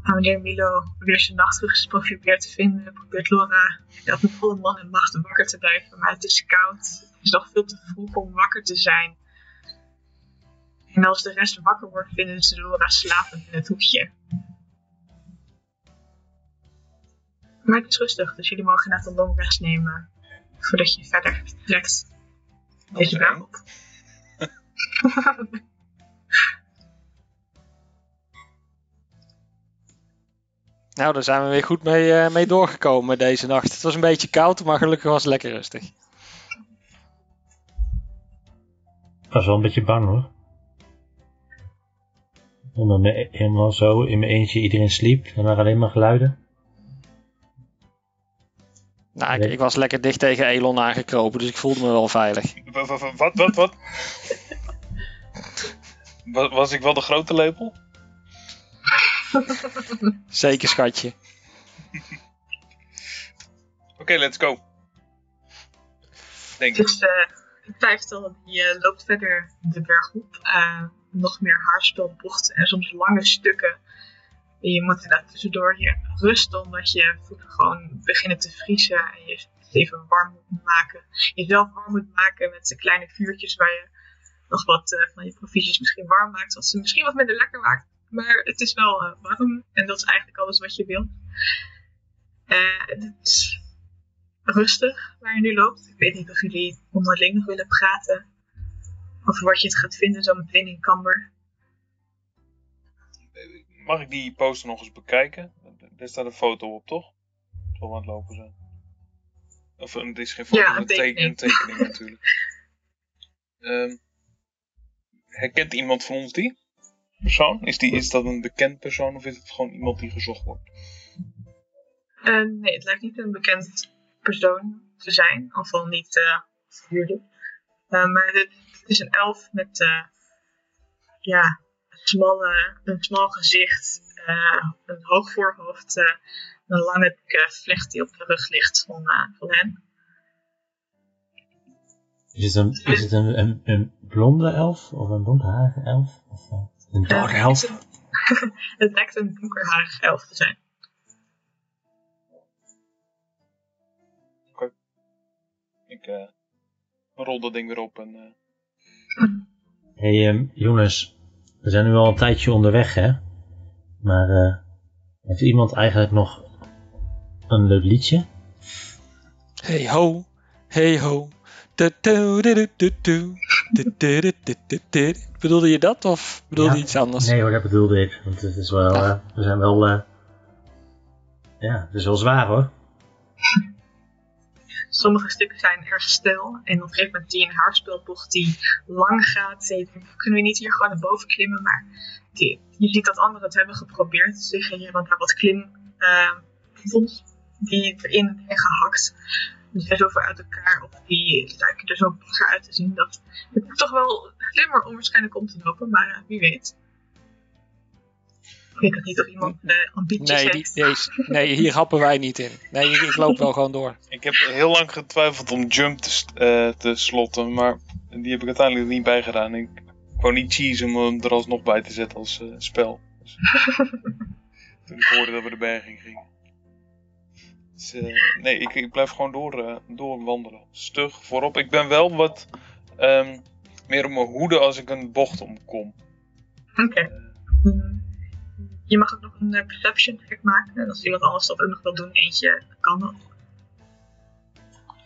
S3: En wanneer Milo weer zijn nachtrust probeert te vinden, probeert Laura dat met volle man en macht wakker te blijven. Maar het is koud. Het is nog veel te vroeg om wakker te zijn. En als de rest wakker wordt, vinden ze Laura slapend in het hoekje. Maar het is rustig, dus jullie mogen net een long rest nemen voordat je verder trekt. Deze op.
S7: Nou, daar zijn we weer goed mee, eh, mee doorgekomen deze nacht. Het was een beetje koud, maar gelukkig was het lekker rustig.
S6: Ik was wel een beetje bang hoor. En dan eh, helemaal zo in mijn eentje iedereen sliep en er alleen maar geluiden.
S7: Nou, ik, ik was lekker dicht tegen Elon aangekropen, dus ik voelde me wel veilig.
S4: Wa- wa- wa- Wat, wat, wat? Was, ik wel de grote lepel?
S7: Zeker, schatje.
S4: Oké, let's go. Denk ik.
S3: Dus eh het vijftal die eh, loopt verder de berg op. Eh, nog meer haarspelbochten en soms lange stukken. Je moet inderdaad tussendoor hier rusten omdat je voeten gewoon beginnen te vriezen. En je even warm moet maken. Jezelf warm moet maken met de kleine vuurtjes waar je nog wat eh, van je provisies misschien warm maakt. Wat ze misschien wat minder lekker maakt. Maar het is wel eh, warm en dat is eigenlijk alles wat je wilt. Eh, het is rustig waar je nu loopt. Ik weet niet of jullie onderling nog willen praten. Over wat je het gaat vinden zo meteen in Camber.
S4: Mag ik die poster nog eens bekijken? Er staat een foto op, toch? We aan het lopen zijn. Of eh, het is geen foto,
S3: Ja, een
S4: een, teken-
S3: tekening.
S4: een tekening natuurlijk. Ehm, herkent iemand van ons die persoon? Is, die, is dat een bekend persoon of is het gewoon iemand die gezocht wordt?
S3: Eh, nee, het lijkt niet een bekend persoon te zijn. Of wel niet eh. Eh, maar het, het is een elf met eh, ja, smalle, een smal gezicht. eh, een hoog voorhoofd. eh, Een lange dikke vlecht die op de rug ligt van, eh, van hen.
S6: Is het een, is het een, een, een blonde elf of een donkere elf? Of eh, een
S3: Eh,
S6: elf?
S3: het- Het lijkt een donkerharige elf te zijn.
S4: Ik eh, rol dat ding weer op en... eh,
S6: hey, ehm, jongens, we zijn nu al een tijdje onderweg, hè? Maar eh, heeft iemand eigenlijk nog een leuk liedje?
S7: Hey ho, hey ho. Bedoelde je dat of bedoelde
S6: Ja.
S7: je iets anders?
S6: Nee hoor, dat bedoelde ik. Want het is wel, eh, we zijn wel, eh, ja, het is wel zwaar hoor.
S3: Sommige stukken zijn erg stil. En op een gegeven moment je een haarspeelbocht die lang gaat. En kunnen we niet hier gewoon naar boven klimmen? Maar die, je ziet dat anderen het hebben geprobeerd. Dus liggen hier want daar wat klim eh, vond die erin zijn gehakt. Die zijn zoveel uit elkaar of die lijken er zo uit te zien. Dat het toch wel slimmer om waarschijnlijk om te lopen, maar wie weet. Ik weet niet of iemand eh, ambities
S7: Nee,
S3: heeft.
S7: die, nee, nee, hier happen wij niet in. Nee, ik, ik loop wel gewoon door.
S4: Ik heb heel lang getwijfeld om jump te, eh, te slotten, maar die heb ik uiteindelijk niet bijgedaan. Ik wou niet cheese om hem er alsnog bij te zetten als eh, spel. Dus, toen ik hoorde dat we de berg in gingen. Dus, eh, nee, ik, ik blijf gewoon door, eh, doorwandelen. Stug voorop. Ik ben wel wat ehm, meer op mijn hoede als ik een bocht omkom.
S3: Oké. Mm. Je mag ook nog een eh, perception check maken. En als iemand anders dat ook nog wil doen, eentje kan dat.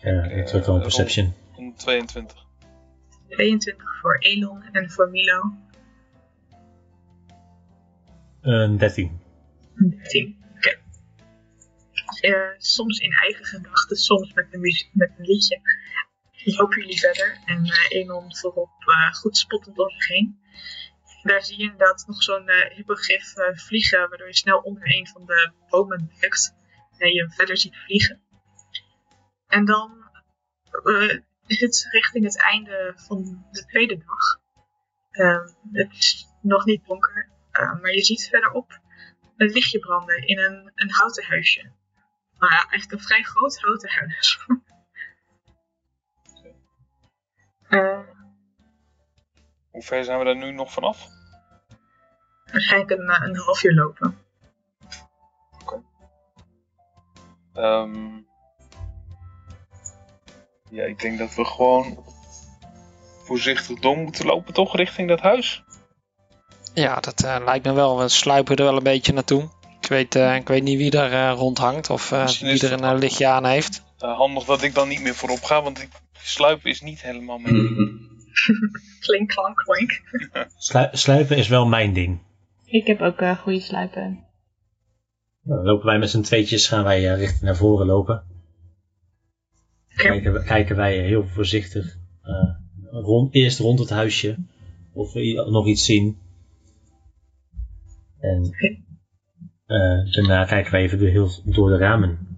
S6: Ja, ik zat wel een perception.
S4: Een 22.
S3: 22 voor Elon en voor Milo.
S6: Een 13.
S3: 13. Oké. Eh, soms in eigen gedachten, soms met een, muzie- met een liedje. Lopen jullie verder en eh Elon voorop eh, goed spottend om zich heen. Daar zie je inderdaad nog zo'n eh hippogriff eh, vliegen, waardoor je snel onder een van de bomen duikt. En je hem verder ziet vliegen. En dan eh, is het richting het einde van de tweede dag. Eh, het is nog niet donker, maar je ziet verderop een lichtje branden in een, een houten huisje. Nou ja, eigenlijk een vrij groot houten huis.
S4: Hoe ver zijn we daar nu nog vanaf?
S3: waarschijnlijk een, eh, een half uur lopen.
S4: Ehm, ja, ik denk dat we gewoon voorzichtig door moeten lopen, toch, richting dat huis?
S7: Ja, dat eh, lijkt me wel. We sluipen er wel een beetje naartoe. Ik weet, eh, ik weet niet wie er eh, rondhangt of eh, wie er een lichtje aan heeft.
S4: Eh, handig dat ik dan niet meer voorop ga, want ik, sluipen is niet helemaal mijn ding.
S2: Mhm.
S3: Klink, klank.
S6: Slu- sluipen is wel mijn ding.
S5: Ik heb ook eh goede sluipen.
S6: Nou, dan lopen wij met z'n tweetjes, gaan wij eh, richting naar voren lopen. Kijken, kijken wij heel voorzichtig eh, rond, eerst rond het huisje of we nog iets zien. En eh, daarna kijken wij even door, heel, door de ramen.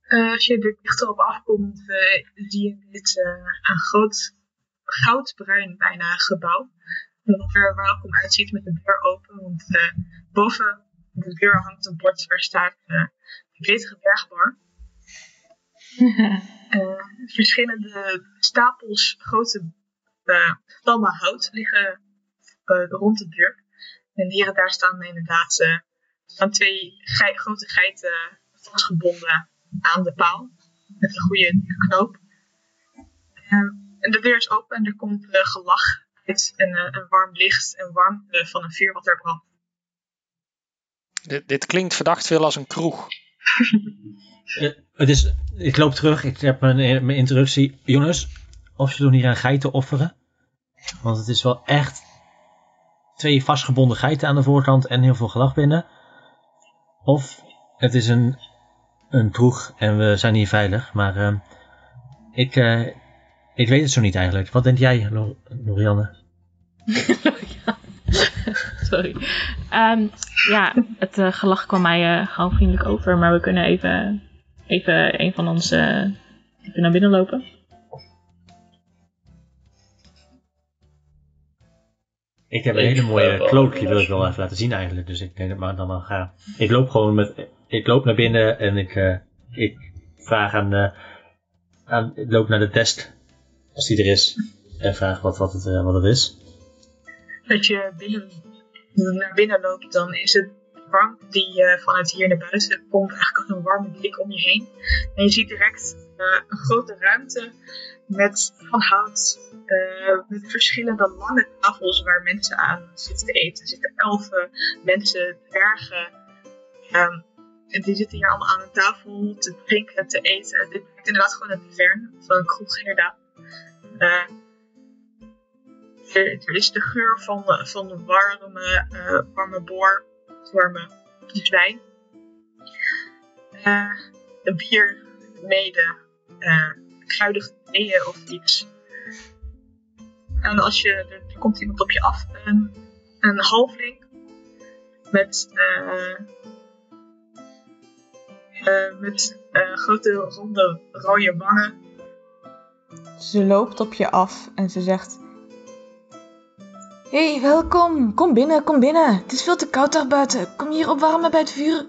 S3: Eh, als je er dichterop afkomt, eh, zie je dit eh, een groot goudbruin bijna gebouw. Wat er welkom uitziet met de deur open. Want eh, boven de deur hangt een bord waar staat eh Betere Bergbar. Eh, verschillende stapels grote stammen hout liggen rond de deur. En hier en daar staan inderdaad staan twee gei- grote geiten vastgebonden aan de paal. Met een goede knoop. Eh, en de deur is open en er komt eh, gelach uit en eh, een warm licht en warmte van een vuur wat er brandt.
S7: Dit, dit klinkt verdacht veel als een kroeg.
S6: Eh, het is, ik loop terug, ik heb mijn, mijn introductie. Jongens, of ze doen hier aan geiten offeren. Want het is wel echt twee vastgebonden geiten aan de voorkant en heel veel gelach binnen. Of het is een, een kroeg en we zijn hier veilig. Maar eh, ik, eh, ik weet het zo niet eigenlijk. Wat denk jij, Lo- Lorianne?
S5: Sorry. Ehm, ja, het eh, gelach kwam mij eh, gewoon vriendelijk over, maar we kunnen even, even een van ons eh, even naar binnen lopen.
S6: Ik heb een
S2: Ik
S6: hele mooie cloak, die wil ik wel even laten zien eigenlijk. Dus ik denk dat maar dan wel ga. Ik loop gewoon met ik loop naar binnen en ik, eh, ik vraag aan, aan. Ik loop naar de desk, als die er is. En vraag wat, wat, het, eh, wat het is.
S3: Dat je binnen, naar binnen loopt, dan is het warm die eh, vanuit hier naar buiten komt. Eigenlijk als een warme blik om je heen. En je ziet direct eh, een grote ruimte met van hout. met verschillende lange tafels waar mensen aan zitten te eten. Er zitten elfen, mensen, dwergen. ehm, en die zitten hier allemaal aan een tafel te drinken, te eten. Dit lijkt inderdaad gewoon een taverne van een kroeg inderdaad. Eh, er, er is de geur van, eh, van de warme, eh, warme boor, warme wijn. Eh, een bier, mede, eh kruidige theeën of iets. En als je, er, komt iemand op je af, een, een halfling met, eh, eh, met eh, grote ronde rode wangen.
S1: Ze loopt op je af en ze zegt: Hey, welkom. Kom binnen, kom binnen. Het is veel te koud daar buiten. Kom hier opwarmen bij het vuur.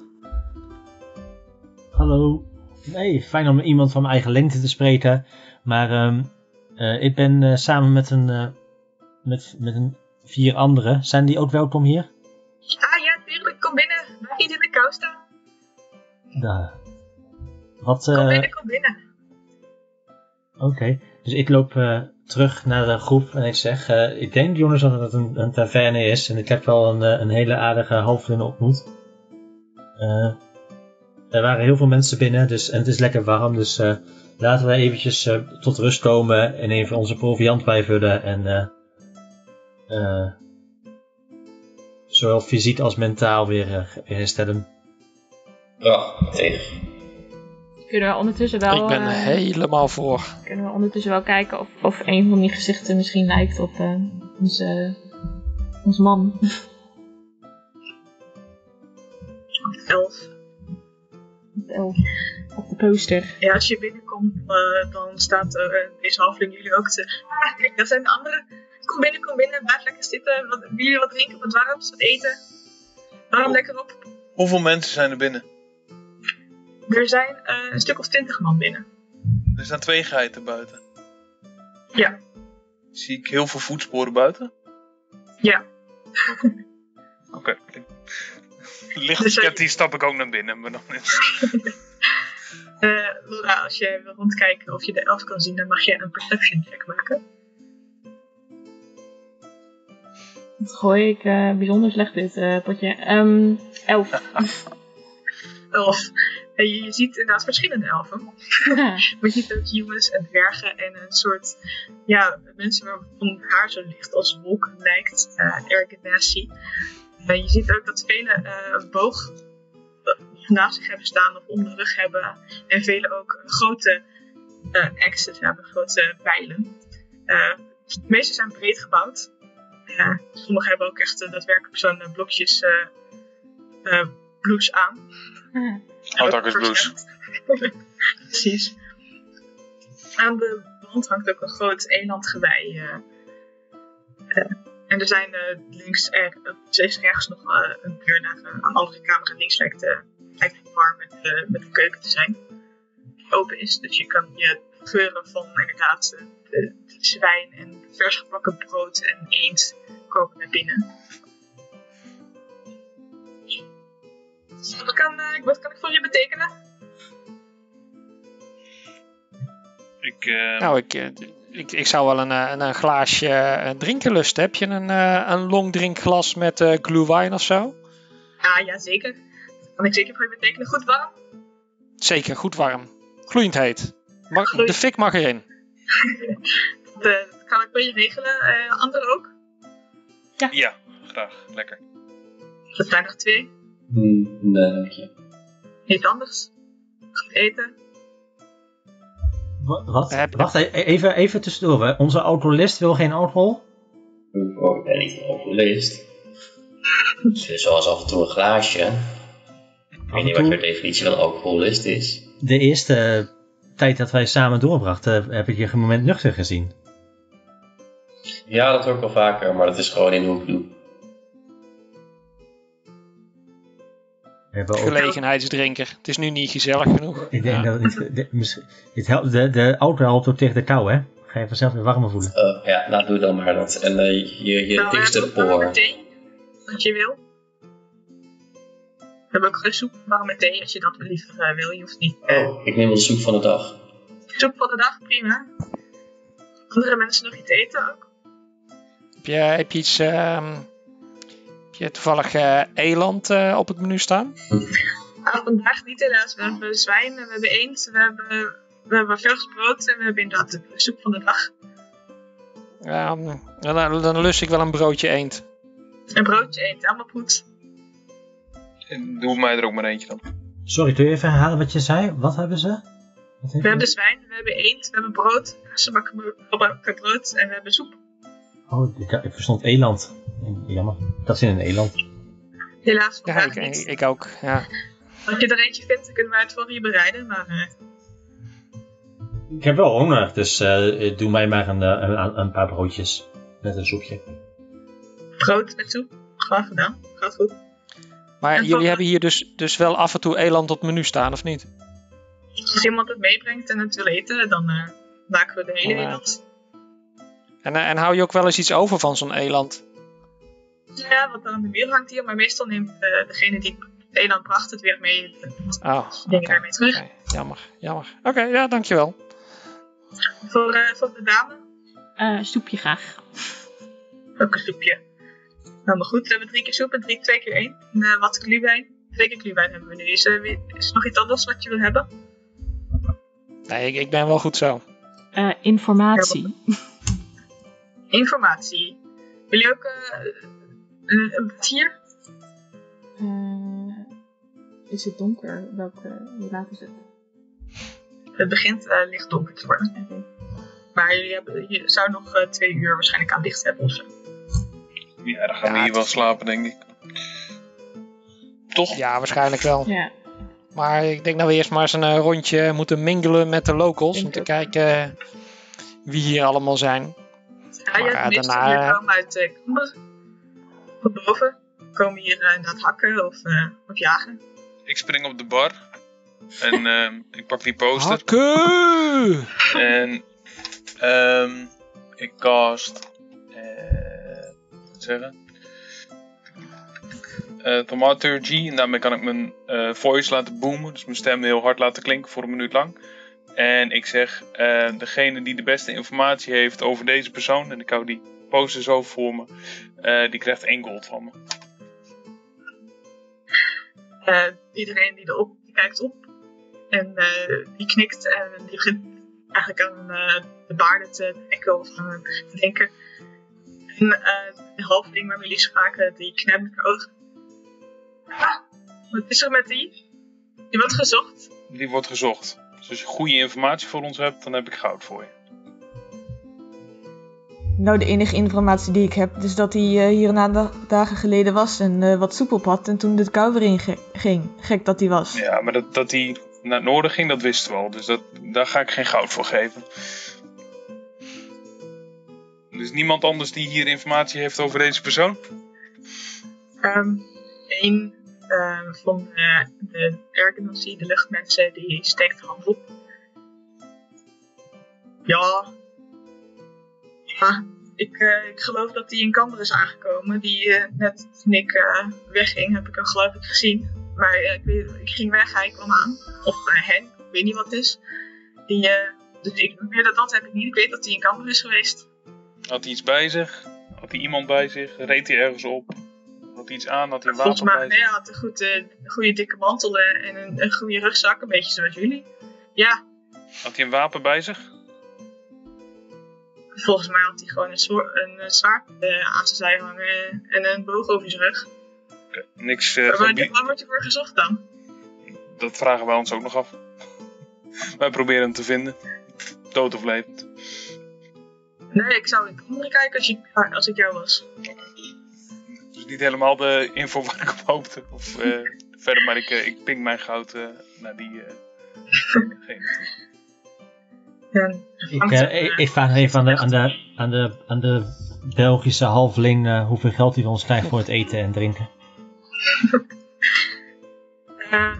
S6: Hallo. Nee, fijn om iemand van mijn eigen lengte te spreken. Maar ehm, eh, ik ben eh, samen met een, eh, met, met een vier anderen. Zijn die ook welkom hier?
S3: Ah ja, tuurlijk, kom binnen. Laat niet in de kou staan.
S6: Da. Wat,
S3: Kom binnen, kom binnen.
S6: Oké, dus ik loop eh, terug naar de groep en ik zeg, eh, ik denk jongens dat het een, een taverne is en ik heb wel een, eh, een hele aardige halfling ontmoet. Eh, er waren heel veel mensen binnen dus, en het is lekker warm, dus laten we eventjes tot rust komen en even onze proviant bijvullen en zowel fysiek als mentaal weer, weer herstellen.
S2: Ja, tegen.
S5: Kunnen we ondertussen wel,
S7: ik ben
S5: eh,
S7: helemaal voor.
S5: kunnen we ondertussen wel kijken of, of een van die gezichten misschien lijkt op eh, onze, ons man.
S3: Elf.
S5: Elf. Op de poster.
S3: Ja, als je binnenkomt, eh, dan staat eh, deze halfling jullie ook te... Ah, kijk, dat zijn de anderen. Kom binnen, kom binnen. Blijf lekker zitten. Wat, willen jullie wat drinken, wat warms, wat eten? Warm lekker op.
S4: Hoeveel mensen zijn er binnen?
S3: Er zijn eh, een stuk of twintig man binnen.
S4: Er staan twee geiten buiten.
S3: Ja.
S4: Zie ik heel veel voetsporen buiten?
S3: Ja.
S4: Oké. Licht
S3: Dus,
S4: sceptisch stap ik ook naar binnen. Maar dan is...
S3: Eh, Laura, als jij wil rondkijken of je de elf kan zien, dan mag jij een perception check maken.
S5: Dat gooi ik eh, bijzonder slecht dit eh, potje. Ehm elf.
S3: Elf. En je, je ziet inderdaad verschillende elfen. Maar je ziet ook humans en dwergen en een soort ja, mensen waarvan haar zo licht als wolken lijkt. Uh, Ergenasi. En je ziet ook dat velen eh, een boog eh, naast zich hebben staan of om de rug hebben. En velen ook grote eh axes hebben, grote bijlen. Eh, de meeste zijn breed gebouwd. Ja, sommigen hebben ook echt eh, daadwerkelijk zo'n eh, blokjes eh eh, blouse aan. Aan de wand hangt ook een groot elandgewei. eh eh, en er zijn eh, links, steeds rechts nog een deur naar een andere kamer. En links lijkt, de bar met, met keuken te zijn. Die open is, dus je kan je geuren van inderdaad de, zwijn en vers gebakken brood en eend komen naar binnen. Wat kan, eh, wat kan ik voor je betekenen?
S4: Ik, eh,
S7: Nou, ik, eh, ik, ik zou wel een, een, een glaasje drinken lusten. Heb je een, eh, een long drinkglas met eh glühwein of zo?
S3: Ah, ja, zeker. Dat kan ik zeker voor je betekenen. Goed warm.
S7: Zeker, goed warm. Gloeiend heet. Mag,
S3: Gloeiend.
S7: de fik mag erin.
S3: Dat, dat kan ik voor je regelen. Eh anderen ook?
S4: ja, graag. Lekker.
S3: Dat zijn er twee.
S2: Hmm, nee, dank je.
S3: Niet anders. Eten.
S6: Wa- Wat?
S7: Heb-
S6: Wacht, e- even, even tussendoor. hè. Onze alcoholist wil geen alcohol?
S2: Oh, ik ben niet een alcoholist. Zoals af en toe een glaasje. Ik weet niet wat je definitie van alcoholist is.
S6: De eerste tijd dat wij samen doorbrachten, heb ik je een moment nuchter gezien.
S2: Ja, dat hoor ik wel vaker, maar dat is gewoon in hoe ik doe.
S6: Ook,
S7: Gelegenheidsdrinker. Het is nu niet gezellig genoeg.
S6: ik denk
S7: Ja.
S6: dat het, de, misschien- het helpt, de, de auto helpt ook tegen de kou, hè? Ga je vanzelf weer warmer voelen.
S2: Oh, ja, nou doe dan maar dat. En eh, je, je
S3: Nou,
S2: dikste poor.
S3: thee, als je wil. We hebben ook geen soep, warme thee, als je dat liever eh, wil. Je hoeft niet.
S2: Oh, ik neem wel de soep van de dag.
S3: Soep van de dag, prima. Andere mensen nog iets eten ook.
S7: Heb je, heb je iets... ehm, heb je toevallig eh, eland eh, op het menu staan?
S3: Nou, vandaag niet helaas. We hebben zwijn, we hebben eend, we hebben, we hebben vers brood en we hebben inderdaad de soep van de dag.
S7: Ja, dan, dan lust ik wel een broodje eend.
S3: Een broodje eend, allemaal goed.
S4: En doe mij er ook maar eentje dan.
S6: Sorry, kun je even herhalen wat je zei? Wat hebben ze? Wat
S3: We hebben zwijn, we hebben eend, we hebben brood, gebakken bro- gebakken brood en we hebben soep.
S6: Oh, ik, ik verstond eland. Jammer. Dat is in een eland.
S3: Helaas
S7: Ja, ik, ik, ik ook. Ja.
S3: Als je er eentje vindt, dan kunnen wij het voor je bereiden. Maar eh,
S6: Ik heb wel honger, dus eh, doe mij maar een, eh, een, een paar broodjes met een soepje.
S3: brood met soep, graag gedaan. Gaat goed.
S7: Maar
S3: En
S7: jullie
S3: van-
S7: hebben hier dus, dus wel af en toe eland op het menu staan, of niet?
S3: Als iemand het meebrengt en het wil eten, dan eh, maken we de hele eland.
S7: En, eh, en hou je ook wel eens iets over van zo'n eland?
S3: Ja, wat aan de muur hangt hier, maar meestal neemt eh, degene die het eland bracht het weer mee.
S7: Oh,
S3: Dingen
S7: oké.
S3: daarmee terug.
S7: Jammer, jammer. Oké, ja, dankjewel.
S3: Voor, eh, voor de dame
S5: Eh, soepje graag.
S3: ook een soepje. Nou, maar goed, we hebben drie keer soep en drie, twee keer één. En eh, wat gluwijn. Twee keer gluwijn hebben we nu. Is, er is er nog iets anders wat je wil hebben?
S7: Nee, ik, ik ben wel goed zo.
S5: Eh, informatie.
S3: Informatie. Wil je ook eh, een, een?
S5: Eh, is het donker? Welke, hoe laat is het?
S3: Het begint eh, licht donker te worden. Maar jullie hebben, je zou nog eh, twee uur waarschijnlijk aan licht hebben of zo.
S4: Ja, dan gaan we hier wel slapen, denk ik. Toch?
S7: Ja, waarschijnlijk wel.
S5: Ja.
S7: Maar ik denk dat we eerst maar eens een rondje moeten mingelen met de locals.
S5: Denk
S7: Om te
S5: ook.
S7: kijken wie hier allemaal zijn.
S3: Ja, je hebt meestal
S7: daarna-
S3: hier komen uit uh, Kamber. Van boven. Komen hier eh, inderdaad hakken of, eh, of jagen.
S4: Ik spring op de bar. En ehm, ik pak die poster.
S7: Hakken!
S4: En ehm, ik cast. eh wat zeggen? Eh Thaumaturgy. En daarmee kan ik mijn eh, voice laten boomen. Dus mijn stem heel hard laten klinken voor een minuut lang. En ik zeg: eh, degene die de beste informatie heeft over deze persoon. En ik hou die poster zo voor me. eh, die krijgt één gold van me.
S3: Eh, iedereen die erop die kijkt op. En die knikt en die begint eigenlijk aan de baarden te trekken of aan te denken. En de halfling waarmee jullie spraken, die knijpt met haar ogen. Ah, wat is er met die? Die wordt gezocht.
S4: Die wordt gezocht. Dus als je goede informatie voor ons hebt, dan heb ik goud voor je.
S1: Nou, de enige informatie die ik heb is dat hij eh, hier een aantal dagen geleden was en eh, wat soep op had en toen de kou weer in ge- ging. Gek dat hij was.
S4: Ja, maar dat, dat hij naar het noorden ging, dat wisten we al. Dus dat, daar ga ik geen goud voor geven. Er is niemand anders die hier informatie heeft over deze persoon?
S3: Ehm een ehm, van de, de Ergonosy, de luchtmensen, die steekt de op. Ja. Ja, ik, eh, ik geloof dat hij in Kamber is aangekomen. Die eh, net toen ik eh, wegging, heb ik hem geloof ik gezien. Maar eh, ik, ik ging weg, hij kwam aan. Of eh, hen, ik weet niet wat het is. Die, eh, dus ik, meer dan dat heb ik niet. Ik weet dat hij in Kamber is geweest.
S4: Had hij iets bij zich? Had hij iemand bij zich? Reed hij ergens op? Hij iets aan? Had hij een
S3: Volgens
S4: wapen
S3: mij, hij had een, goed, eh, goede dikke mantel eh, en een, een goede rugzak, een beetje zoals jullie. Ja,
S4: Had hij een wapen bij zich?
S3: volgens mij had hij gewoon een, zwa- een eh, zwaard aan zijn zij hangen en een boog over zijn rug.
S4: Niks.
S3: Waar word je-
S4: gebied-
S3: waar wordt hij voor gezocht dan?
S4: dat vragen wij ons ook nog af. wij proberen hem te vinden. Dood of levend.
S3: Nee, ik zou in andere kijken als, je, als ik jou was.
S4: Dus niet helemaal de info waar ik op hoopte. Of eh, verder, maar ik, eh, ik ping mijn goud eh, naar die. eh.
S3: En
S6: Ik, eh, ik, ik vraag even aan de, aan de, aan de, aan de Belgische halfling eh, hoeveel geld hij van ons krijgt voor het eten en drinken.
S3: eh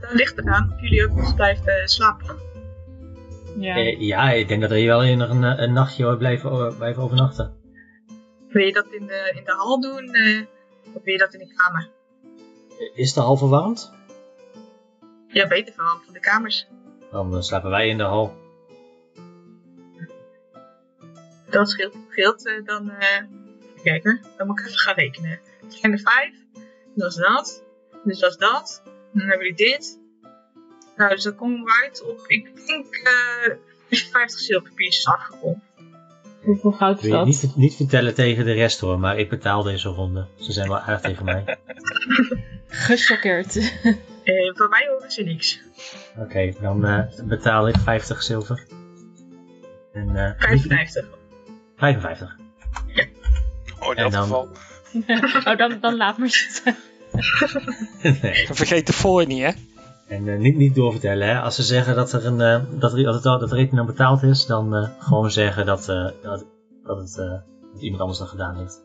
S3: dat ligt eraan of jullie ook nog blijven slapen.
S5: Ja.
S6: Eh, ja, ik denk dat we hier wel in een, een nachtje blijven, blijven overnachten.
S3: Wil je dat in de, in de hal doen eh, of wil je dat in de kamer?
S6: Is de hal verwarmd?
S3: Ja, beter verwarmd van de kamers.
S6: Dan eh, slapen wij in de hal.
S3: Dat scheelt, scheelt eh, dan. kijken, dan moet ik even gaan rekenen. Het zijn er vijf, dat is dat, dus dat is dat. Dan hebben jullie dit. Nou, dus dan komen we uit op, ik denk, eh 50 zilverpiertjes afgekomen.
S5: Hoeveel goud
S6: Ik
S5: is dat?
S6: niet, niet vertellen tegen de rest hoor, maar ik betaal deze ronde. Ze zijn wel aardig tegen mij.
S5: Gechoqueerd.
S3: Eh, voor mij horen ze niks.
S6: Oké, dan eh, betaal ik 50 zilver. En, eh,
S3: 55.
S6: 55.
S4: Oh, in
S6: En
S4: dat
S6: dan-
S4: geval.
S5: oh, dan, dan laat maar zitten.
S6: nee.
S7: Vergeet de fooi niet, hè?
S6: En eh, niet, niet doorvertellen, hè. Als ze zeggen dat er een eh, dat, er, dat, dat rekening betaald is, dan eh, gewoon zeggen dat, dat, dat, het, dat iemand anders dat gedaan heeft.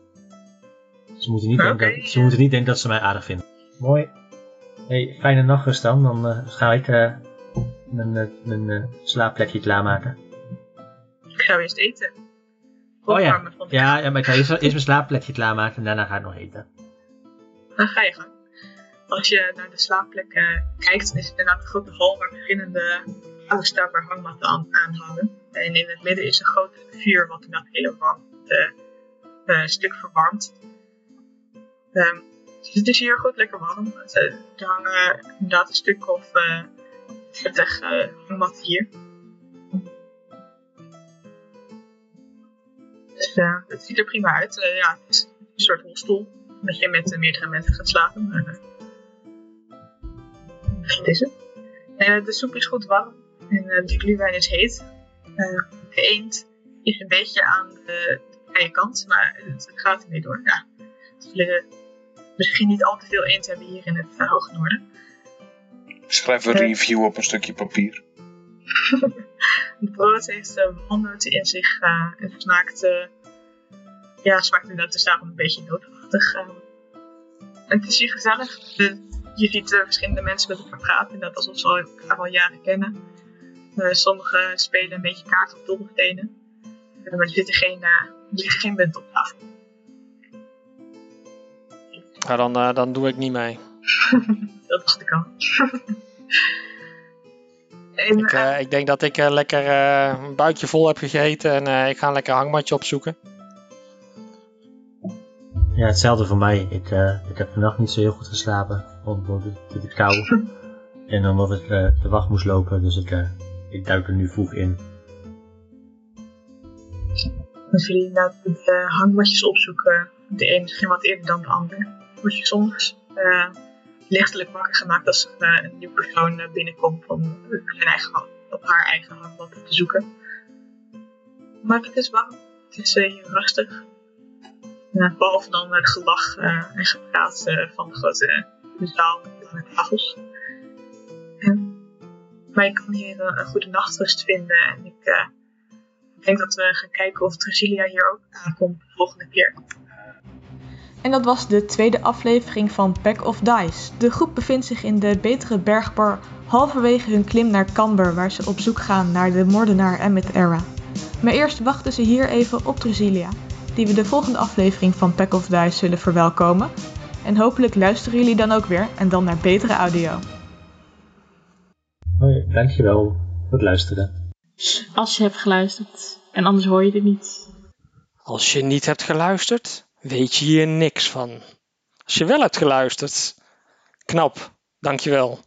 S6: Ze moeten, niet
S3: Oké,
S6: denken, dat, ze moeten niet denken dat ze mij aardig vinden. Mooi. Hey, fijne nachtrust dan. Dan ga ik mijn, mijn slaapplekje klaarmaken.
S3: Ik ga eerst eten.
S6: Oh ja. Ja, ja, maar ik ga eerst, eerst mijn slaapplekje klaarmaken en daarna ga ik nog eten.
S3: Dan ga je gang. Als je naar de slaapplek eh, kijkt, is het inderdaad een grote hal waar verschillende uitstaanbare hangmatten aan, hangen. En in het midden is een groot vuur wat inderdaad heel warm eh, eh, stuk verwarmt. Ehm, dus het is hier goed lekker warm. Er hangen inderdaad een stuk of eh 30 eh, hangmatten hier. Dus het ziet er prima uit. Ja, het is een soort hostel dat je met meerdere mensen gaat slapen. Eh, de soep is goed warm en eh, de glühwein is heet. Eh, de eend is een beetje aan de vrije kant, maar het, het gaat ermee door. Ja. We zullen misschien niet al te veel eend hebben hier in het hoge noorden.
S4: Schrijf een review op een stukje papier.
S3: Het brood heeft walnoten in zich en smaakt, ja, smaakt inderdaad dus daarom een beetje nootachtig. En het is hier gezellig. De- je ziet eh, verschillende mensen met elkaar praten, net alsof ze elkaar al jaren kennen. Eh, sommigen spelen een beetje kaart of dobbelstenen. Eh, maar er zitten geen, liggen geen munten op tafel.
S7: Ja, dan, eh, dan doe ik niet mee.
S3: Dat dacht ik al. en,
S7: Ik,
S3: eh,
S7: eh, ik denk dat ik eh, lekker eh, een buikje vol heb gegeten en eh, ik ga een lekker hangmatje opzoeken.
S6: Ja, hetzelfde voor mij. Ik, eh, ik heb vannacht niet zo heel goed geslapen. Omdat het, het kou. en omdat ik eh, de wacht moest lopen. Dus ik, eh, ik duik er nu vroeg in.
S3: Als jullie inderdaad de hangmatjes opzoeken, de een misschien wat eerder dan de ander, word je soms eh, lichtelijk wakker gemaakt als er eh, een nieuw persoon eh, binnenkomt om zijn eigen, op haar eigen hangmat te zoeken. Maar het is warm, het is eh, hier rustig. Behalve dan het gelach eh, en gepraat eh, van de grote zaal met lange tafels. En, maar je kan hier eh, een goede nachtrust vinden en ik eh, ik denk dat we gaan kijken of Drasilia hier ook aankomt de volgende keer.
S1: En dat was de tweede aflevering van Pack of Dice. De groep bevindt zich in de betere bergbar halverwege hun klim naar Camber, waar ze op zoek gaan naar de moordenaar Emmet Era. Maar eerst wachten ze hier even op Drasilia, die we de volgende aflevering van Pack of Dice zullen verwelkomen. En hopelijk luisteren jullie dan ook weer en dan naar betere audio.
S6: Hoi, dankjewel voor het luisteren.
S5: Als je hebt geluisterd. En anders hoor je dit niet.
S7: Als je niet hebt geluisterd, weet je hier niks van. Als je wel hebt geluisterd, knap, dankjewel.